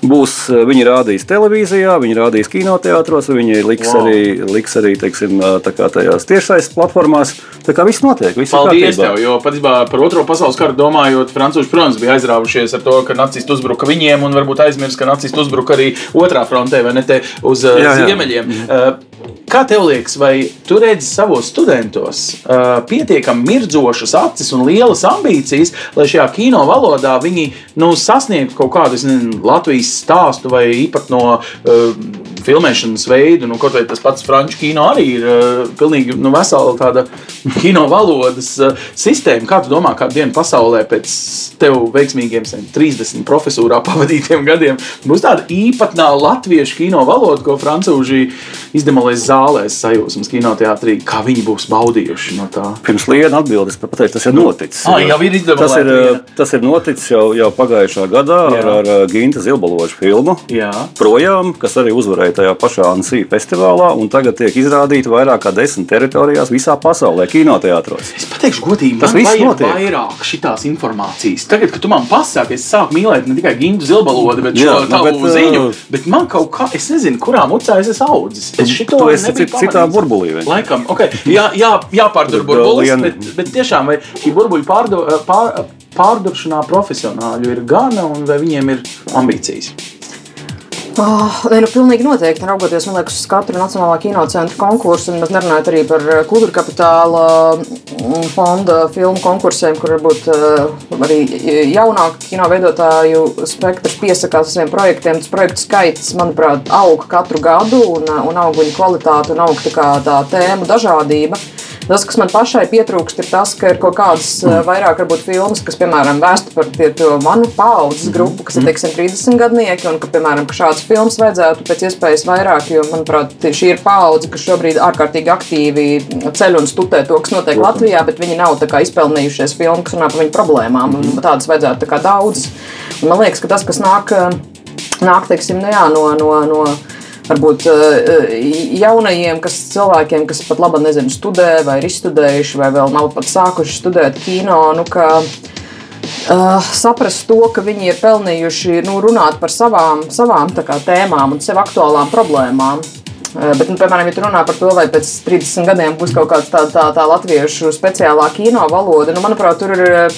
Būs, eh, viņi rādīs televīzijā, viņi rādīs kinoteātros, viņi liks Wow. arī, liks arī teiksim, kā tajās tiešsaistes platformās. Tā kā viss notiek, viss Paldies ir kārtībā. tev, jo patiesībā par otro pasaules karu domājot, Frančūži, protams, bija aizrāvušies ar to, ka nacisti uzbruka viņiem, un varbūt aizmirst, ka nacisti uzbruka arī otrā frontē, vai ne te uz uh, Jā, jā. ziemeļiem. Uh, Kā tev liekas, vai tu redzi savos studentos uh, pietiekami mirdzošas acis un lielas ambīcijas, lai šajā kino valodā viņi nu, sasniegtu kaut kādu nezinu, Latvijas stāstu vai īpat no uh, filmēšanas veidu? Nu, kaut vai tas pats franču kino arī ir uh, pilnīgi nu, vesela tāda kino valodas uh, sistēma. Kā tu domā, kādu dienu pasaulē pēc tev veiksmīgiem sen, 30 profesūrā pavadītiem gadiem būs tāda īpatnā latviešu kino valoda, ko francūži izdemolēs zālēs, sajūsmas kinoteātrī, kā viņi būs baudījuši no tā? Pirms liena atbildes pat pateikt, tas ir noticis. Ah, jau ir tas ir, lieta. tas ir noticis jau, jau pagājušā gadā Jā. ar, ar Ginta Zilbalošu filmu. Jā. Projām, kas arī uzvarēja tajā pašā Ansija festivālā, un tagad tiek izrādīta vairāk kā desmit teritorijās visā pasaulē, kinoteātros. Es pateikšu, godīgi, Tas man viss notiek. vairāk šīs informācijas. Tagad, kad tu man pasaki, es sāku mīlēt ne tikai Gintu Zilbalodu, bet šo Jā, nu, tavu bet, ziņu. uh, Bet man kaut kā, es nezinu, kurā mucā es esmu audzis. Es šito tu esi cit- citā burbulī, vai? Laikam, ok. Jā, jā, jāpārdod Tur burbulis, bet, bet tiešām vai šī burbuļu pārdo, pār, pārduršanā profesionāļu ir gana un vai viņiem ir ambīcijas? Oh, nē, nu, pilnīgi noteikti. Raugoties liekas, uz katru Nacionālā kinocentra konkursu, un mēs nerunājam arī par eh, kultūra kapitāla mm, fonda filmu konkursiem, kur varbūt eh, arī jaunāku kino veidotāju spektrs piesakās uz saviem projektiem. Tas projektu skaits, manuprāt, aug katru gadu, un, eh, un aug viņa kvalitāte, un aug tā, tā tēmu dažādība. Tas, kas man pašai pietrūkst, ir tas, ka ir kaut kādas mm. vairāk varbūt, filmas, kas, piemēram, vēsta par tie, to manu paudzes grupu, kas ir teiksim, 30 gadnieki, un ka, piemēram, ka šādas filmas vajadzētu pēc iespējas vairāk, jo, manuprāt, šī ir paudze, kas šobrīd ārkārtīgi aktīvi ceļ un studē to, kas notiek Latvijā, bet viņi nav kā izpelnījušies filmu, kas runā par viņu problēmām, un tādas vajadzētu tā kā daudz. Un man liekas, ka tas, kas nāk, nāk teiksim, nu jā, no. no, no varbūt eh, jaunajiem kas, cilvēkiem, kas pat labi nezinu, studē vai ir izstudējuši, vai vēl nav pat sākuši studēt kino. Nu, ka, Uh, saprast to, ka viņi ir pelnījuši nu, runāt par savām, savām kā, tēmām un sev aktuālām problēmām. Uh, bet, nu, piemēram, ja runā par to, vai pēc 30 gadiem būs kaut kāda tā, tā, tā latviešu speciālā kino valoda, nu, manuprāt, tur ir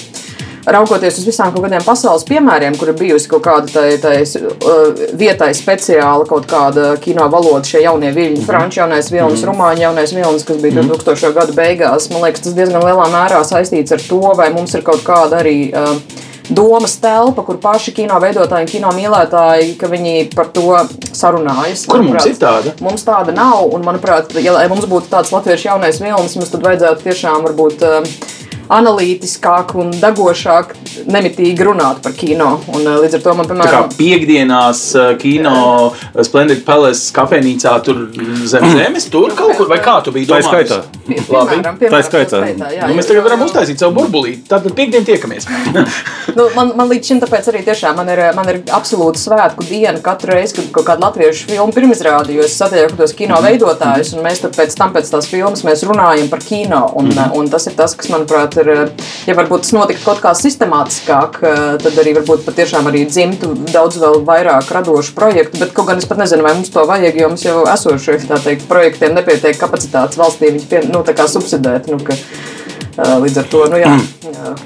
raugoties uz visām kaut kādiem pasaules piemēriem, kur ir bijusi kaut kāda tai, tai, uh, vietai speciāla kaut kāda kino valoda, šie jaunie viļņi, franču jaunais vilnis, rumāņu jaunais vilnis, kas bija 2000. gadu beigās. Man liekas, tas diezgan lielā mērā saistīts ar to, vai mums ir kaut kāda arī. Uh, Domas telpa, kur paši kino veidotāji un kino mīlētāji, ka viņi par to sarunājas. Kur mums Manuprāt, ir tāda? Mums tāda nav, un, manuprāt, ja mums būtu tāds latviešu jaunais vilnis, mums tad vajadzētu tiešām varbūt um, analītiskāk un degošāk, nemitīgi runāt par kino. Un, uh, līdz ar to man, Tā kā piemēram, piekdienās uh, kino Splendid Palace kafejnīcā tur zem zemes, tur kaut kur, vai kā tu biji Tā ir domājis? skaitā. pie- Labi. piemēram, piemēram, Tā ir skaitā. jā, Nu, mēs tagad varam uztaisīt savu burbulīti. Tātad piekdien tiekamies. Nu, man, man līdz šim tāpēc arī tiešām man ir, man ir absolūti svētku diena katru reizi, kad kaut kāda latviešu filma pirmizrāda, jo es satieku tos kino veidotājus, un mēs tad pēc tam pēc tās filmas mēs runājam par kino. Un, un tas ir tas, kas, manuprāt, ir, ja varbūt tas notiktu kaut kā sistemātiskāk, tad arī varbūt patiešām arī dzimtu daudz vēl vairāk radošu projektu, bet kaut gan es pat nezinu, vai mums to vajag, jo mums jau esošie, teikt, projektiem nepietiek kapacitātes valstī viņus pie, nu, tā kā subsidēt. Nu, ka, ā, līdz ar to, nu jā. jā.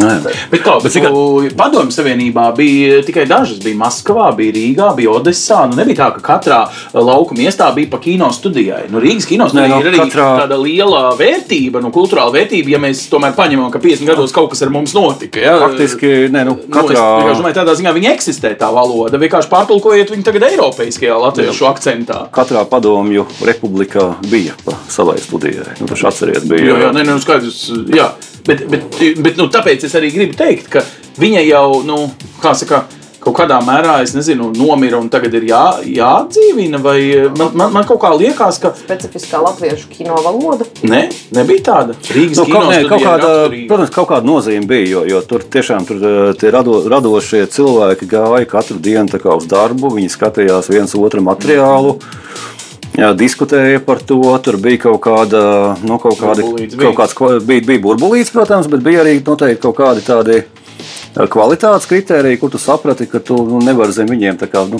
Nē. Bet kā, bet Padomju Savienībā bija tikai dažas. Bija Maskavā, bija Rīgā, bija Odessā. Nu, nebija tā, ka katrā laukuma miestā bija pa kino studijai. Nu, Rīgas kino studijai Nē, nu, ir arī katrā- tāda liela vērtība, nu, kultūrāla vērtība, ja mēs tomēr paņemam, ka 50 gados kaut kas ar mums notika. Ja? Faktiski, nē, nu, Nu, es katrā, domāju, tādā ziņā viņa eksistē tā valoda. Vienkārši pārtulkojiet viņu tagad Eiropaiskajā latviešu akcentā. katrā padomju republikā bija pa savai studijai. Nu, taču atceriet, bija. Jā, jā, nē, nu, skaidrs, jā. Bet, bet, bet nu, tāpēc es arī gribu teikt, ka viņa jau, nu, kā saka, kaut kādā mērā, es nezinu, nomira un tagad ir jā, jāatdzīvina. Vai man, man, man kaut kā liekas, ka Specifiskā latviešu kino valoda. ne, nebija tāda. Rīgas Nu, kaut, nē, kaut kāda, raksturīga. protams, kaut kāda nozīme bija, jo, jo tur tiešām tur, eh, tie rado, radošie cilvēki gāja katru dienu tā kā uz darbu. Viņi skatījās viens otru materiālu. Jā, diskutēja par to. Tur bija kaut kāda, nu, kaut kādi, Burbulīts bija. kaut kāds, bija, bija burbulīts, protams, bet bija arī noteikti kaut kādi tādi kvalitātes kritērija, kur tu saprati, ka tu nu, nevari zem viņiem kā, nu,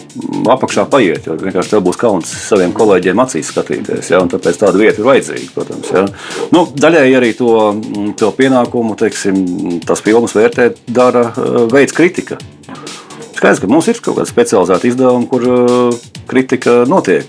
apakšā paiet. Jo vienkārši tev būs kauns saviem kolēģiem acīs skatīties. Ja, tāpēc tāda vieta ir vajadzīga. Protams, ja. nu, daļēji arī to, to pienākumu, teiksim, tas filmas vērtē, dara veids kritika. Skaidrs, ka mums ir kaut kāda specializēta izdevuma, kur uh, kritika notiek.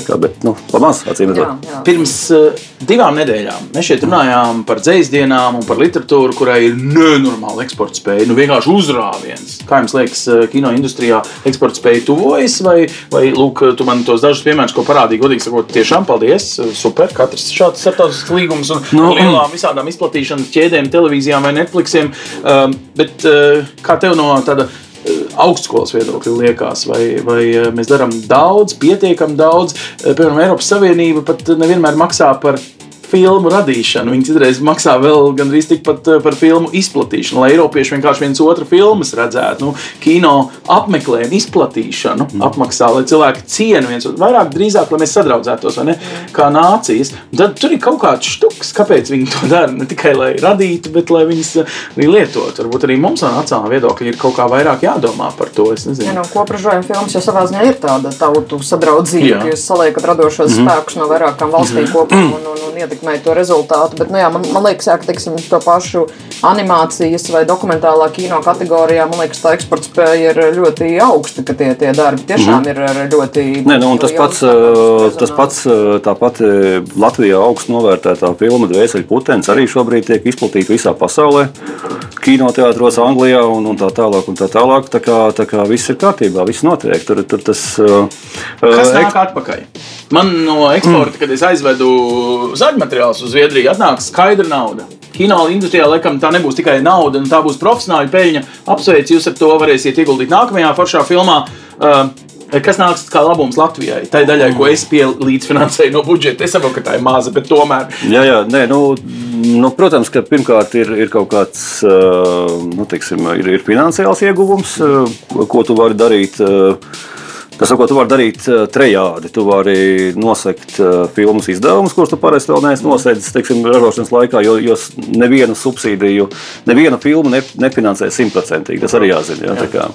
Kā, bet, nu, pamaz, redzot. Pirms uh, divām nedēļām mēs šeit runājām par dzīsdienām un par literatūru, kurai ir nenormāla eksporta spēja. Nu, vienkārši uzrāviens. Kā jums liekas, uh, kino industrijā eksporta spēja tuvojas, vai, vai lūk, tu man tos dažus piemērus, ko parādīji, godīgi sakot, tiešām paldies. Super, katrs šāds starptautisks līgums un no, nu, lielām visādām izplatīšanas ķēdēm, televīzijām vai Netflixiem. Um, bet uh, kā tev no tāda augstskolas viedokļa liekas, vai, vai eh, mēs darām daudz, pietiekami daudz. Eh, piemēram, Eiropas Savienība pat nevienmēr maksā par filmu radīšanu. Viņi citreiz maksā vēl gandrīz tikpat eh, par filmu izplatīšanu, lai Eiropieši vienkārši viens otru filmas redzētu. Nu, kino apmeklējumu, izplatīšanu mm. apmaksā, lai cilvēki cienu viens otru. Vairāk drīzāk, lai mēs sadraudzētos, vai ne? Kā nācijas. Tad tur ir kaut kāds štuks, kāpēc viņi to dara. Ne tikai lai radītu, bet lai viņas eh, arī lietotu. Varbūt arī mums no nacionālā viedokļa ir kaut kā vairāk jādomā par to. Ja, nu, Kopražojuma filmas jau savā ziņā ir tāda tautu sadraudzība, ka jūs saliekat radošos mm. spēkus no vairākām valstīm mm. kopā un, un, un ietekmējat ietekmē to rezultātu. Bet, nu, jā, man, man liekas, jā, ka teiksim, to pašu animācijas vai dokumentālā kino kategorijā, man liekas, tā eksporta spēja ir ļoti augsta, ka tie, tie darbi tiešām mm. ir ļoti. Nē, nu, tas, pats, tas pats, tāpat Latvijā augstu novērtētā filma Dvēseli Putens arī šobrīd tiek izplatīta visā pasaulē. Kinoteātros Anglijā un, un tā tālāk. Un tā tālāk tā kā, tā kā viss ir kārtībā, viss notiek. Tur, tur tas, Kas nāk atpakaļ? Man no eksporta, mm. kad es aizvedu zaļmateriālus uz Zviedriju, atnāk skaidra nauda. Kino industrijā laikam tā nebūs tikai nauda, tā būs profesionāla peļņa. Apsveicu jūs ar to, varēsiet ieguldīt nākamajā foršā filmā. Uh, Kas nāks kā labums Latvijai? Tā ir daļai, ko es līdzfinansēju no budžeta. Es saprotu, ka tā ir maza, bet tomēr. Jā, jā nē, nu, nu, protams, ka pirmkārt ir, ir kaut kāds nu, teiksim, ir, ir finansiāls ieguvums, ko tu vari darīt Tas, ko tu vari darīt eh, trejādi, tu vari nosegt uh, filmas izdevumus, kurus tu parasti vēl neesi nosedzis teiksim, ražošanas laikā, jo, jo nevienu subsīdiju, neviena filma ne, nefinansē simtprocentīgi. Tas arī jāzina. Jā, jā.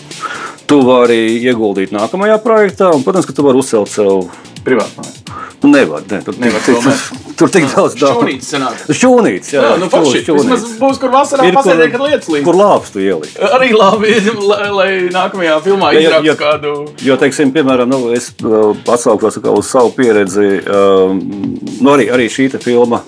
Tu vari ieguldīt nākamajā projektā, un, protams, ka tu vari uzcelt sev privātmāju. Nu, nevar, ne, tur, nevar tur, tur, tur tik daudz darba. Šūnītis. Šūnītis, jā. jā nu, forši. Vismaz būs, kur vasarā pasēdē, kad lietas līdz. Kur lāpstu ielikt. Arī labi, lai, lai nākamajā filmā izrakstu kādu. Jo, teiksim, piemēram, nu, es uh, atsaukšos uz savu pieredzi. Um, nu, arī, arī šī filma.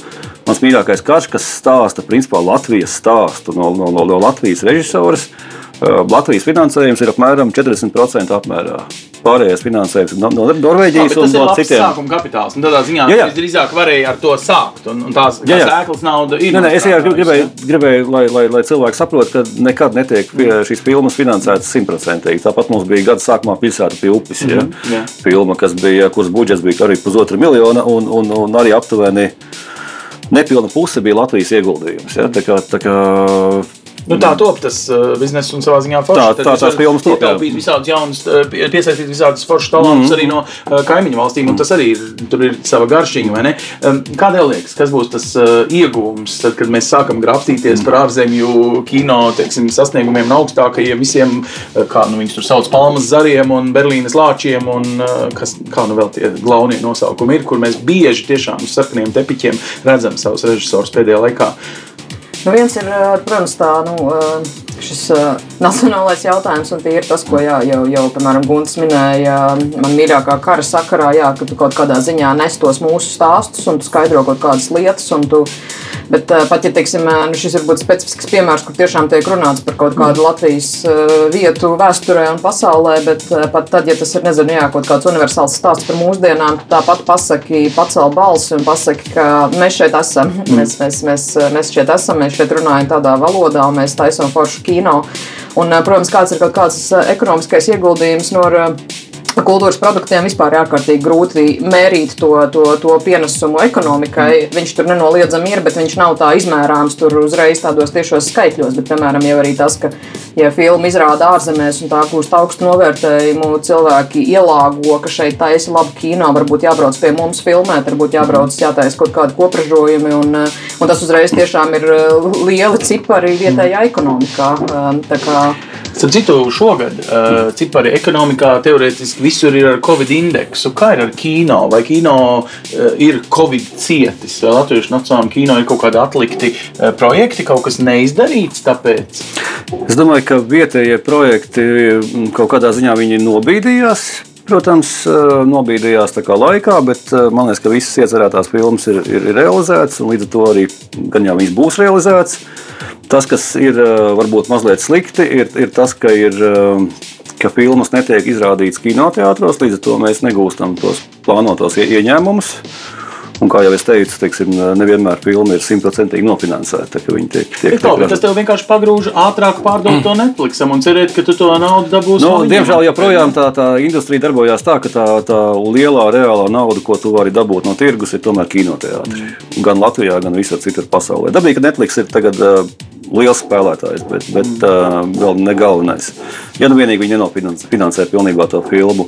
Mans mīļākais karš, kas stāsta principā Latvijas stāstu no, no, no, no Latvijas režisoras. Uh, Latvijas finansējums ir apmēram 40% apmērā pārējais finansējums no, no Norvēģijas un no citiem. Tas ir sākuma kapitāls. Un tādā ziņā jā, jā. drīzāk varēja ar to sākt. Un, un tās jā, jā. ēklas nauda ir. Nē, nē, es tikai gribēju, gribēju lai, lai, lai cilvēki saprot, ka nekad netiek šīs filmas finansētas simtprocentīgi. Tāpat mums bija gada sākumā pilsēta pie upes. Mm -hmm, jā. Filma, kas bija, kuras budžets bija arī pusotra miljona un, un, un arī aptuveni. Nepilna puse bija Latvijas ieguldījums. Ja? Tā kā, tā kā Nu, tā top tas uh, bizness un savā ziņā forši. Tā, tā tās filmas top. Ietaupīt visādus jaunus, uh, piesaistīt visādus foršus talantus mm -hmm. arī no uh, kaimiņu valstīm, un tas arī ir, tur ir sava garšīga, vai ne? Um, Kādēļ liekas, kas būs tas uh, iegūms, tad, kad mēs sākam graftīties mm. par ārzemju kino, teiksim, sasniegumiem un augstākajiem visiem, uh, kā nu viņus tur sauc, palmas zariem un Berlīnes lāčiem, un uh, kas, kā nu vēl tie glaunie nosaukumi ir, kur mēs bieži tiešām uz sarkaniem tepiķiem redzam savus režisorus pēdējā laikā. Nu, viens ir, protams, tā, nu, šis nacionālais jautājums, un tie ir tas, ko jā, jau, jau, piemēram, Gunts minēja man mīļākā kara sakarā, jā, ka tu kaut kādā ziņā nes tos mūsu stāstus un tu skaidro kaut kādas lietas, tu Bet uh, pat ja teiksim, nu, šis ir specifisks piemērs, kur tiešām tiek runāts par kaut kādu Latvijas uh, vietu vēsturē un pasaulē, bet uh, pat tad, ja tas ir nezinu, jā, kaut kāds universāls stāsts par mūsdienām, tāpat pasaki, pacēl balsi un pasaki, ka mēs šeit esam. Mm. Mēs, mēs, mēs, mēs šeit esam, mēs šeit runājam tādā valodā, un mēs taisām foršu kino. Un, protams, kāds ir kaut kāds ekonomiskais ieguldījums no kultūras produktiem vispār ir ārkārtīgi grūti mērīt to, to, to pienesumu ekonomikai. Viņš tur nenoliedzami ir, bet viņš nav tā izmērāms tur uzreiz tādos tiešos skaitļos. Bet, piemēram, jau arī tas, ka, ja filma izrāda ārzemēs un tā kļūst augstu novērtējumu, cilvēki ielāgo, ka šeit taisa labu kino, varbūt jābrauc pie mums filmēt, varbūt jābrauc, jātaisa kaut kādi kopražojumi, un, un tas uzreiz tiešām ir lieli cipari vietējā ekonomikā. Tā kā Starp citu, šogad uh, cipari ekonomikā teorētiski visur ir ar Covid indeksu. Kā ir ar kino? Vai kino uh, ir Covid cietis? Vai Latvijas Nacionālajā kino ir kaut kādi atlikti uh, projekti, kaut kas neizdarīts? Tāpēc? Es domāju, ka vietējie projekti kaut kādā ziņā nobīdījās. Protams, nobīdījās tā kā laikā, bet man liekas, ka visas iecerētās filmas ir, ir, ir realizētas, un līdz ar to arī gan jau viņas būs realizētas. Tas, kas ir varbūt mazliet slikti, ir, ir tas, ka, ir, ka filmas netiek izrādītas kinoteātros, līdz ar to mēs negūstam tos plānotos ieņēmumus. Un, kā jau es teicu, teiksim, nevienmēr filma ir simtprocentīgi nofinansēta. Tiek, tiek, tiek, tiek tas tev vienkārši pagrūž ātrāk pārdot mm. to Netflixam un cerēt, ka tu to naudu dabūsi. No, nu, diemžēl joprojām tā, tā industrija darbojās tā, ka tā, tā lielā reālā nauda, ko tu vari dabūt no tirgus, ir tomēr kinoteātris. Mm. Gan Latvijā, gan visur citur pasaulē. Dabīgi, ka Netflix ir tagad liels spēlētājs, bet, bet uh, vēl ne galvenais. Ja nu vienīgi viņi nenofinansē pilnībā to filmu.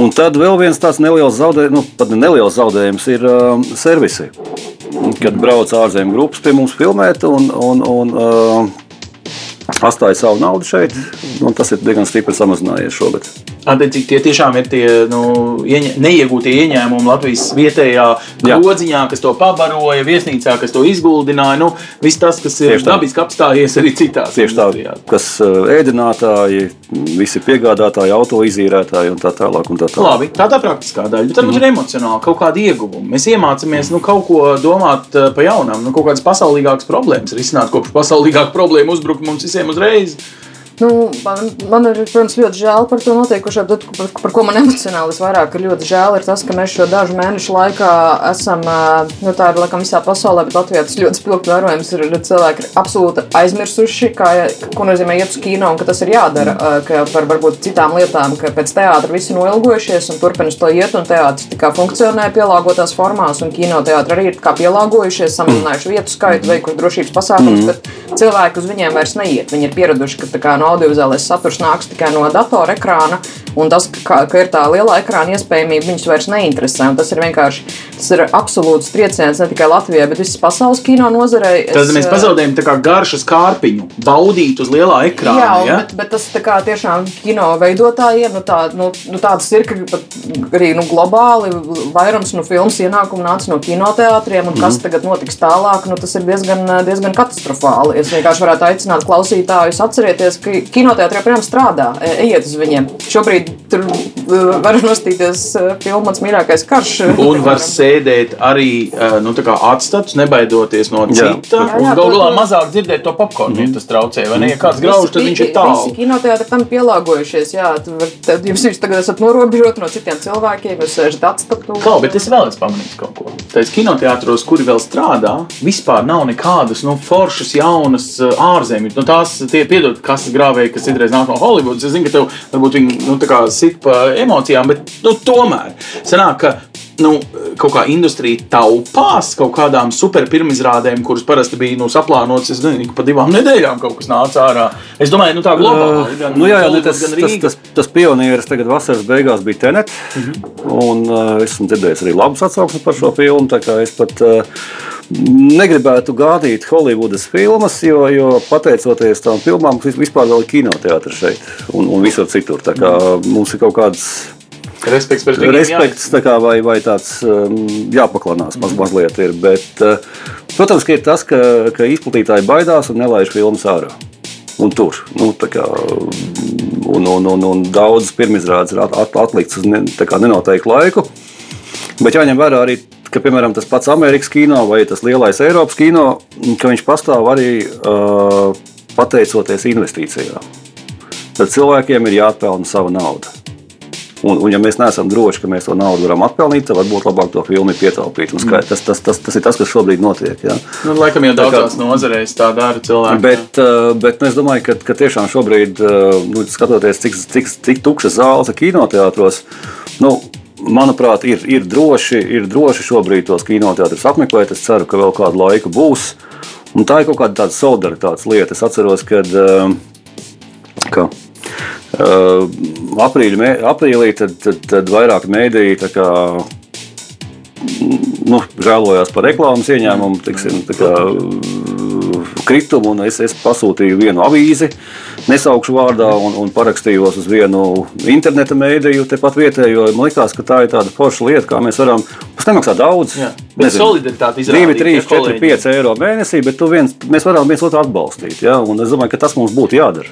Un tad vēl viens tāds neliels zaudējums, nu, pat ne neliels zaudējums ir uh, servisi. Kad brauc ārzemju grupas pie mums filmēt, un, un, un uh, atstāja savu naudu šeit, tas ir diezgan stipri samazinājies šogad. Attiecīgi, tie tiešām ir tie nu, ieņa, neiegūtie ieņēmumi Latvijas vietējā grodziņā, kas to pabaroja, viesnīcā, kas to izguldināja. Nu, viss tas, kas ir dabiski apstājies arī citās Tieši tā, kas ēdinātāji, visi piegādātāji, auto izīrētāji un tā tālāk. Un tā, tālāk. Labi, tā tā praktiskā daļa, bet varbūt mm. ir emocionāli kaut kādi ieguvumi. Mēs iemācāmies nu, kaut ko domāt pa jaunam, nu, kaut kādas pasaulīgākas problēmas risināt, kopš pasaulīgāka problēma uzbruka mums visiem uzreiz. Nu, man, man ir, protams, ļoti žēl par to notiekušo, bet par, par ko man emocionāli visvairāk ir ļoti žēl, ir tas, ka mēs šo dažu mēnešu laikā esam, nu, tā ir laikam visā pasaulē, bet Latvijā tas ļoti spilgti vērojams, ir cilvēki ir absolūti aizmirsuši, kā, ko nozīmē iet uz kino un ka tas ir jādara, ka par varbūt citām lietām, ka pēc teātra visi noilgojušies un turpinās to iet, un teātris tikai funkcionē pielāgotās formās, un kinoteātri arī ir kā pielāgojušies, samazinājuši vietu skaitu, veikuši drošības pasākumus, mm. bet cilvēki uz viņiem vairs neiet. Viņi ir pieraduši, ka tā kā no audiovizuālais saturs nāks tikai no datora ekrāna, un tas, ka, ka ir tā liela ekrāna iespējamība, viņus vairs neinteresē. Tas ir vienkārši tas ir absolūts trieciens ne tikai Latvijai, bet visas pasaules kino nozarei. Es, Tad mēs pazaudējam tā kā garšas kārpiņu, baudīt uz lielā ekrāna. Jā, ja? bet, bet tas kā, tiešām kino veidotājiem, nu, tā, nu, nu, tādas ir, ka arī nu, globāli vairums no filmas ienākumu nāca no kinoteātriem, un kas mm. tagad notiks tālāk, nu, tas ir diezgan, diezgan katastrofāli. Es vienkārši varētu aicināt klausītājus atcerieties, ka kinoteātrī joprojām strādā. E, ejiet uz viņiem. Šobrīd tur e, var nostīties e, filmas mīļākais karš. Un var sēdēt arī nu, atstatus, nebaidoties no cita. Galu galā mazāk dzirdēt to popkornu, mm. ja tas traucē. Vai ne? Ja kāds grauž, tad viņš ir tālu. Visi kinoteātri tam pielāgojušies. Jā, tad jūs visi tagad esat norobežoti no citiem cilvēkiem, jūs sēžat atstatu. Kā, bet es vēl esmu pamanījis kaut ko. Tais kinoteātros, kuri vēl strādā, vispār nav nekādas nu, foršas, jaunas ārzemju. Nu, tās tie piedod, kas grāvē grāvēji, kas citreiz nāk no Holivudas. Es zinu, ka tev varbūt viņi nu, sit pa emocijām, bet nu, tomēr sanāk, ka nu, kaut kā industrija taupās kaut kādām super pirmizrādēm, kuras parasti bija nu, saplānotas. Es nezinu, pa divām nedēļām kaut kas nāca ārā. Es domāju, nu, tā globāli. Uh, gan, nu, jā, jā, ne, tas, tas, tas, tas pionieris tagad vasaras beigās bija Tenet. Uh mhm. -huh. Un uh, esmu dzirdējis arī labus atsauksmes par šo filmu. Es pat uh, negribētu gādīt Holivudas filmas, jo, jo pateicoties tam filmām, vispār vēl ir kinoteātris šeit un, un visur citur. Tā kā mums ir kaut kāds Respekts. Respekts tā kā vai, vai tāds um, jāpaklanās maz, mazliet ir. Bet, uh, protams, ka ir tas, ka, ka izplatītāji baidās un nelaiž filmas ārā. Un tur nu, kā, un, un, un, un daudz pirmizrādes ir at, at, atlikts uz ne, nenoteiktu laiku. Bet jāņem vērā arī ka, piemēram, tas pats Amerikas kino vai tas lielais Eiropas kino, ka viņš pastāv arī uh, pateicoties investīcijām. Tad cilvēkiem ir jāatpelna sava nauda. Un, un ja mēs neesam droši, ka mēs to naudu varam atpelnīt, tad varbūt labāk to filmu pietaupīt. Un Skait, tas, tas, tas, tas ir tas, kas šobrīd notiek. Ja? Nu, laikam jau daudzās nozarēs tā dara cilvēki. Bet, uh, bet nu, es domāju, ka, ka tiešām šobrīd, nu, skatoties, cik, cik, cik tukšas zāles ir kinoteātros, nu, manuprāt, ir, ir, droši, ir droši šobrīd tos kinoteātrus apmeklēt. Es ceru, ka vēl kādu laiku būs. Un tā ir kaut kāda tāda solidaritātes lieta. Es atceros, kad, uh, ka uh, aprīļa, aprīlī tad, tad, tad vairāk mēdīji nu, žēlojās par reklāmas ieņēmumu, tiksim, kritumu. un Es, es pasūtīju vienu avīzi, nesaukšu vārdā, un, un parakstījos uz vienu interneta mēdīju, tepat vietējo. Man liekas, ka tā ir tāda forša lieta, kā mēs varam. Tas nemaksā daudz. Jā, bet solidaritāti 2, izrādīt, 3, ja 4, kolēģi. 5 eiro mēnesī, bet viens, mēs varam viens otru atbalstīt. Ja? Un es domāju, ka tas mums būtu jādara.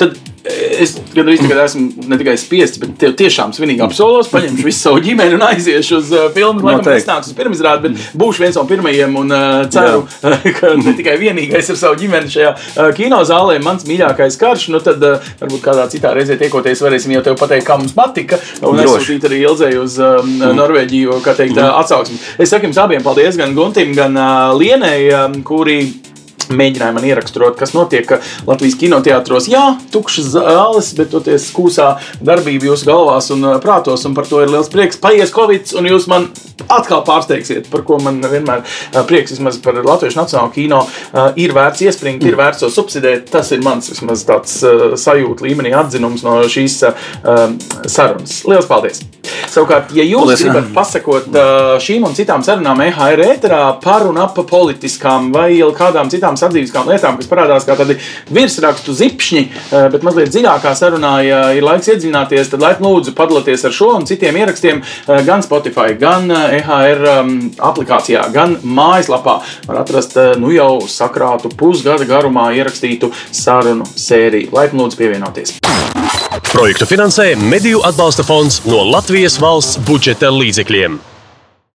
Tad es gandrīz tagad esmu ne tikai spiests, bet tev tiešām svinīgi apsolos, paņemšu visu savu ģimeni un aiziešu uz uh, filmu. Laikam Noteikti. es nāku uz pirmizrādi, bet būšu viens no pirmajiem un uh, ceru, ka ne tikai vienīgais ar savu ģimeni šajā uh, kinozālē. Mans mīļākais karš, nu tad uh, varbūt kādā citā reizē tiekoties, varēsim jau tev pateikt, kā mums patika. Un es sūtīju arī Ilzei uz um, Norvēģiju, kā teikt, uh, atsauksmi. Es saku jums abiem paldies, gan Guntim, gan uh, Lienai, um, kuri mēģināja man ieraksturot, kas notiek Latvijas kinoteātros. Jā, tukšas zāles, bet toties kūsā darbība jūsu galvās un prātos, un par to ir liels prieks. Paies Covid, un jūs man atkal pārsteigsiet, par ko man vienmēr prieks vismaz par Latvijas Nacionālo kino ir vērts iespringt, ir vērts to subsidēt. Tas ir mans vismaz tāds sajūta līmenī atzinums no šīs sarunas. Lielas paldies! Savukārt, ja jūs Paldies. gribat pasakot šīm un citām sarunām EHR ēterā par un ap politiskām vai kādām citām sadzīviskām lietām, kas parādās kā tādi virsrakstu zipšņi, eh, bet mazliet dziļākā sarunā, ja ir laiks iedziļināties, tad laipni lūdzu padalieties ar šo un citiem ierakstiem eh, gan Spotify, gan eh, EHR um, aplikācijā, gan mājaslapā. Var atrast eh, nu jau sakrātu pusgada garumā ierakstītu sarunu sēriju. Laipni lūdzu pievienoties! Projektu finansē Mediju atbalsta fonds no Latvijas valsts budžeta līdzekļiem.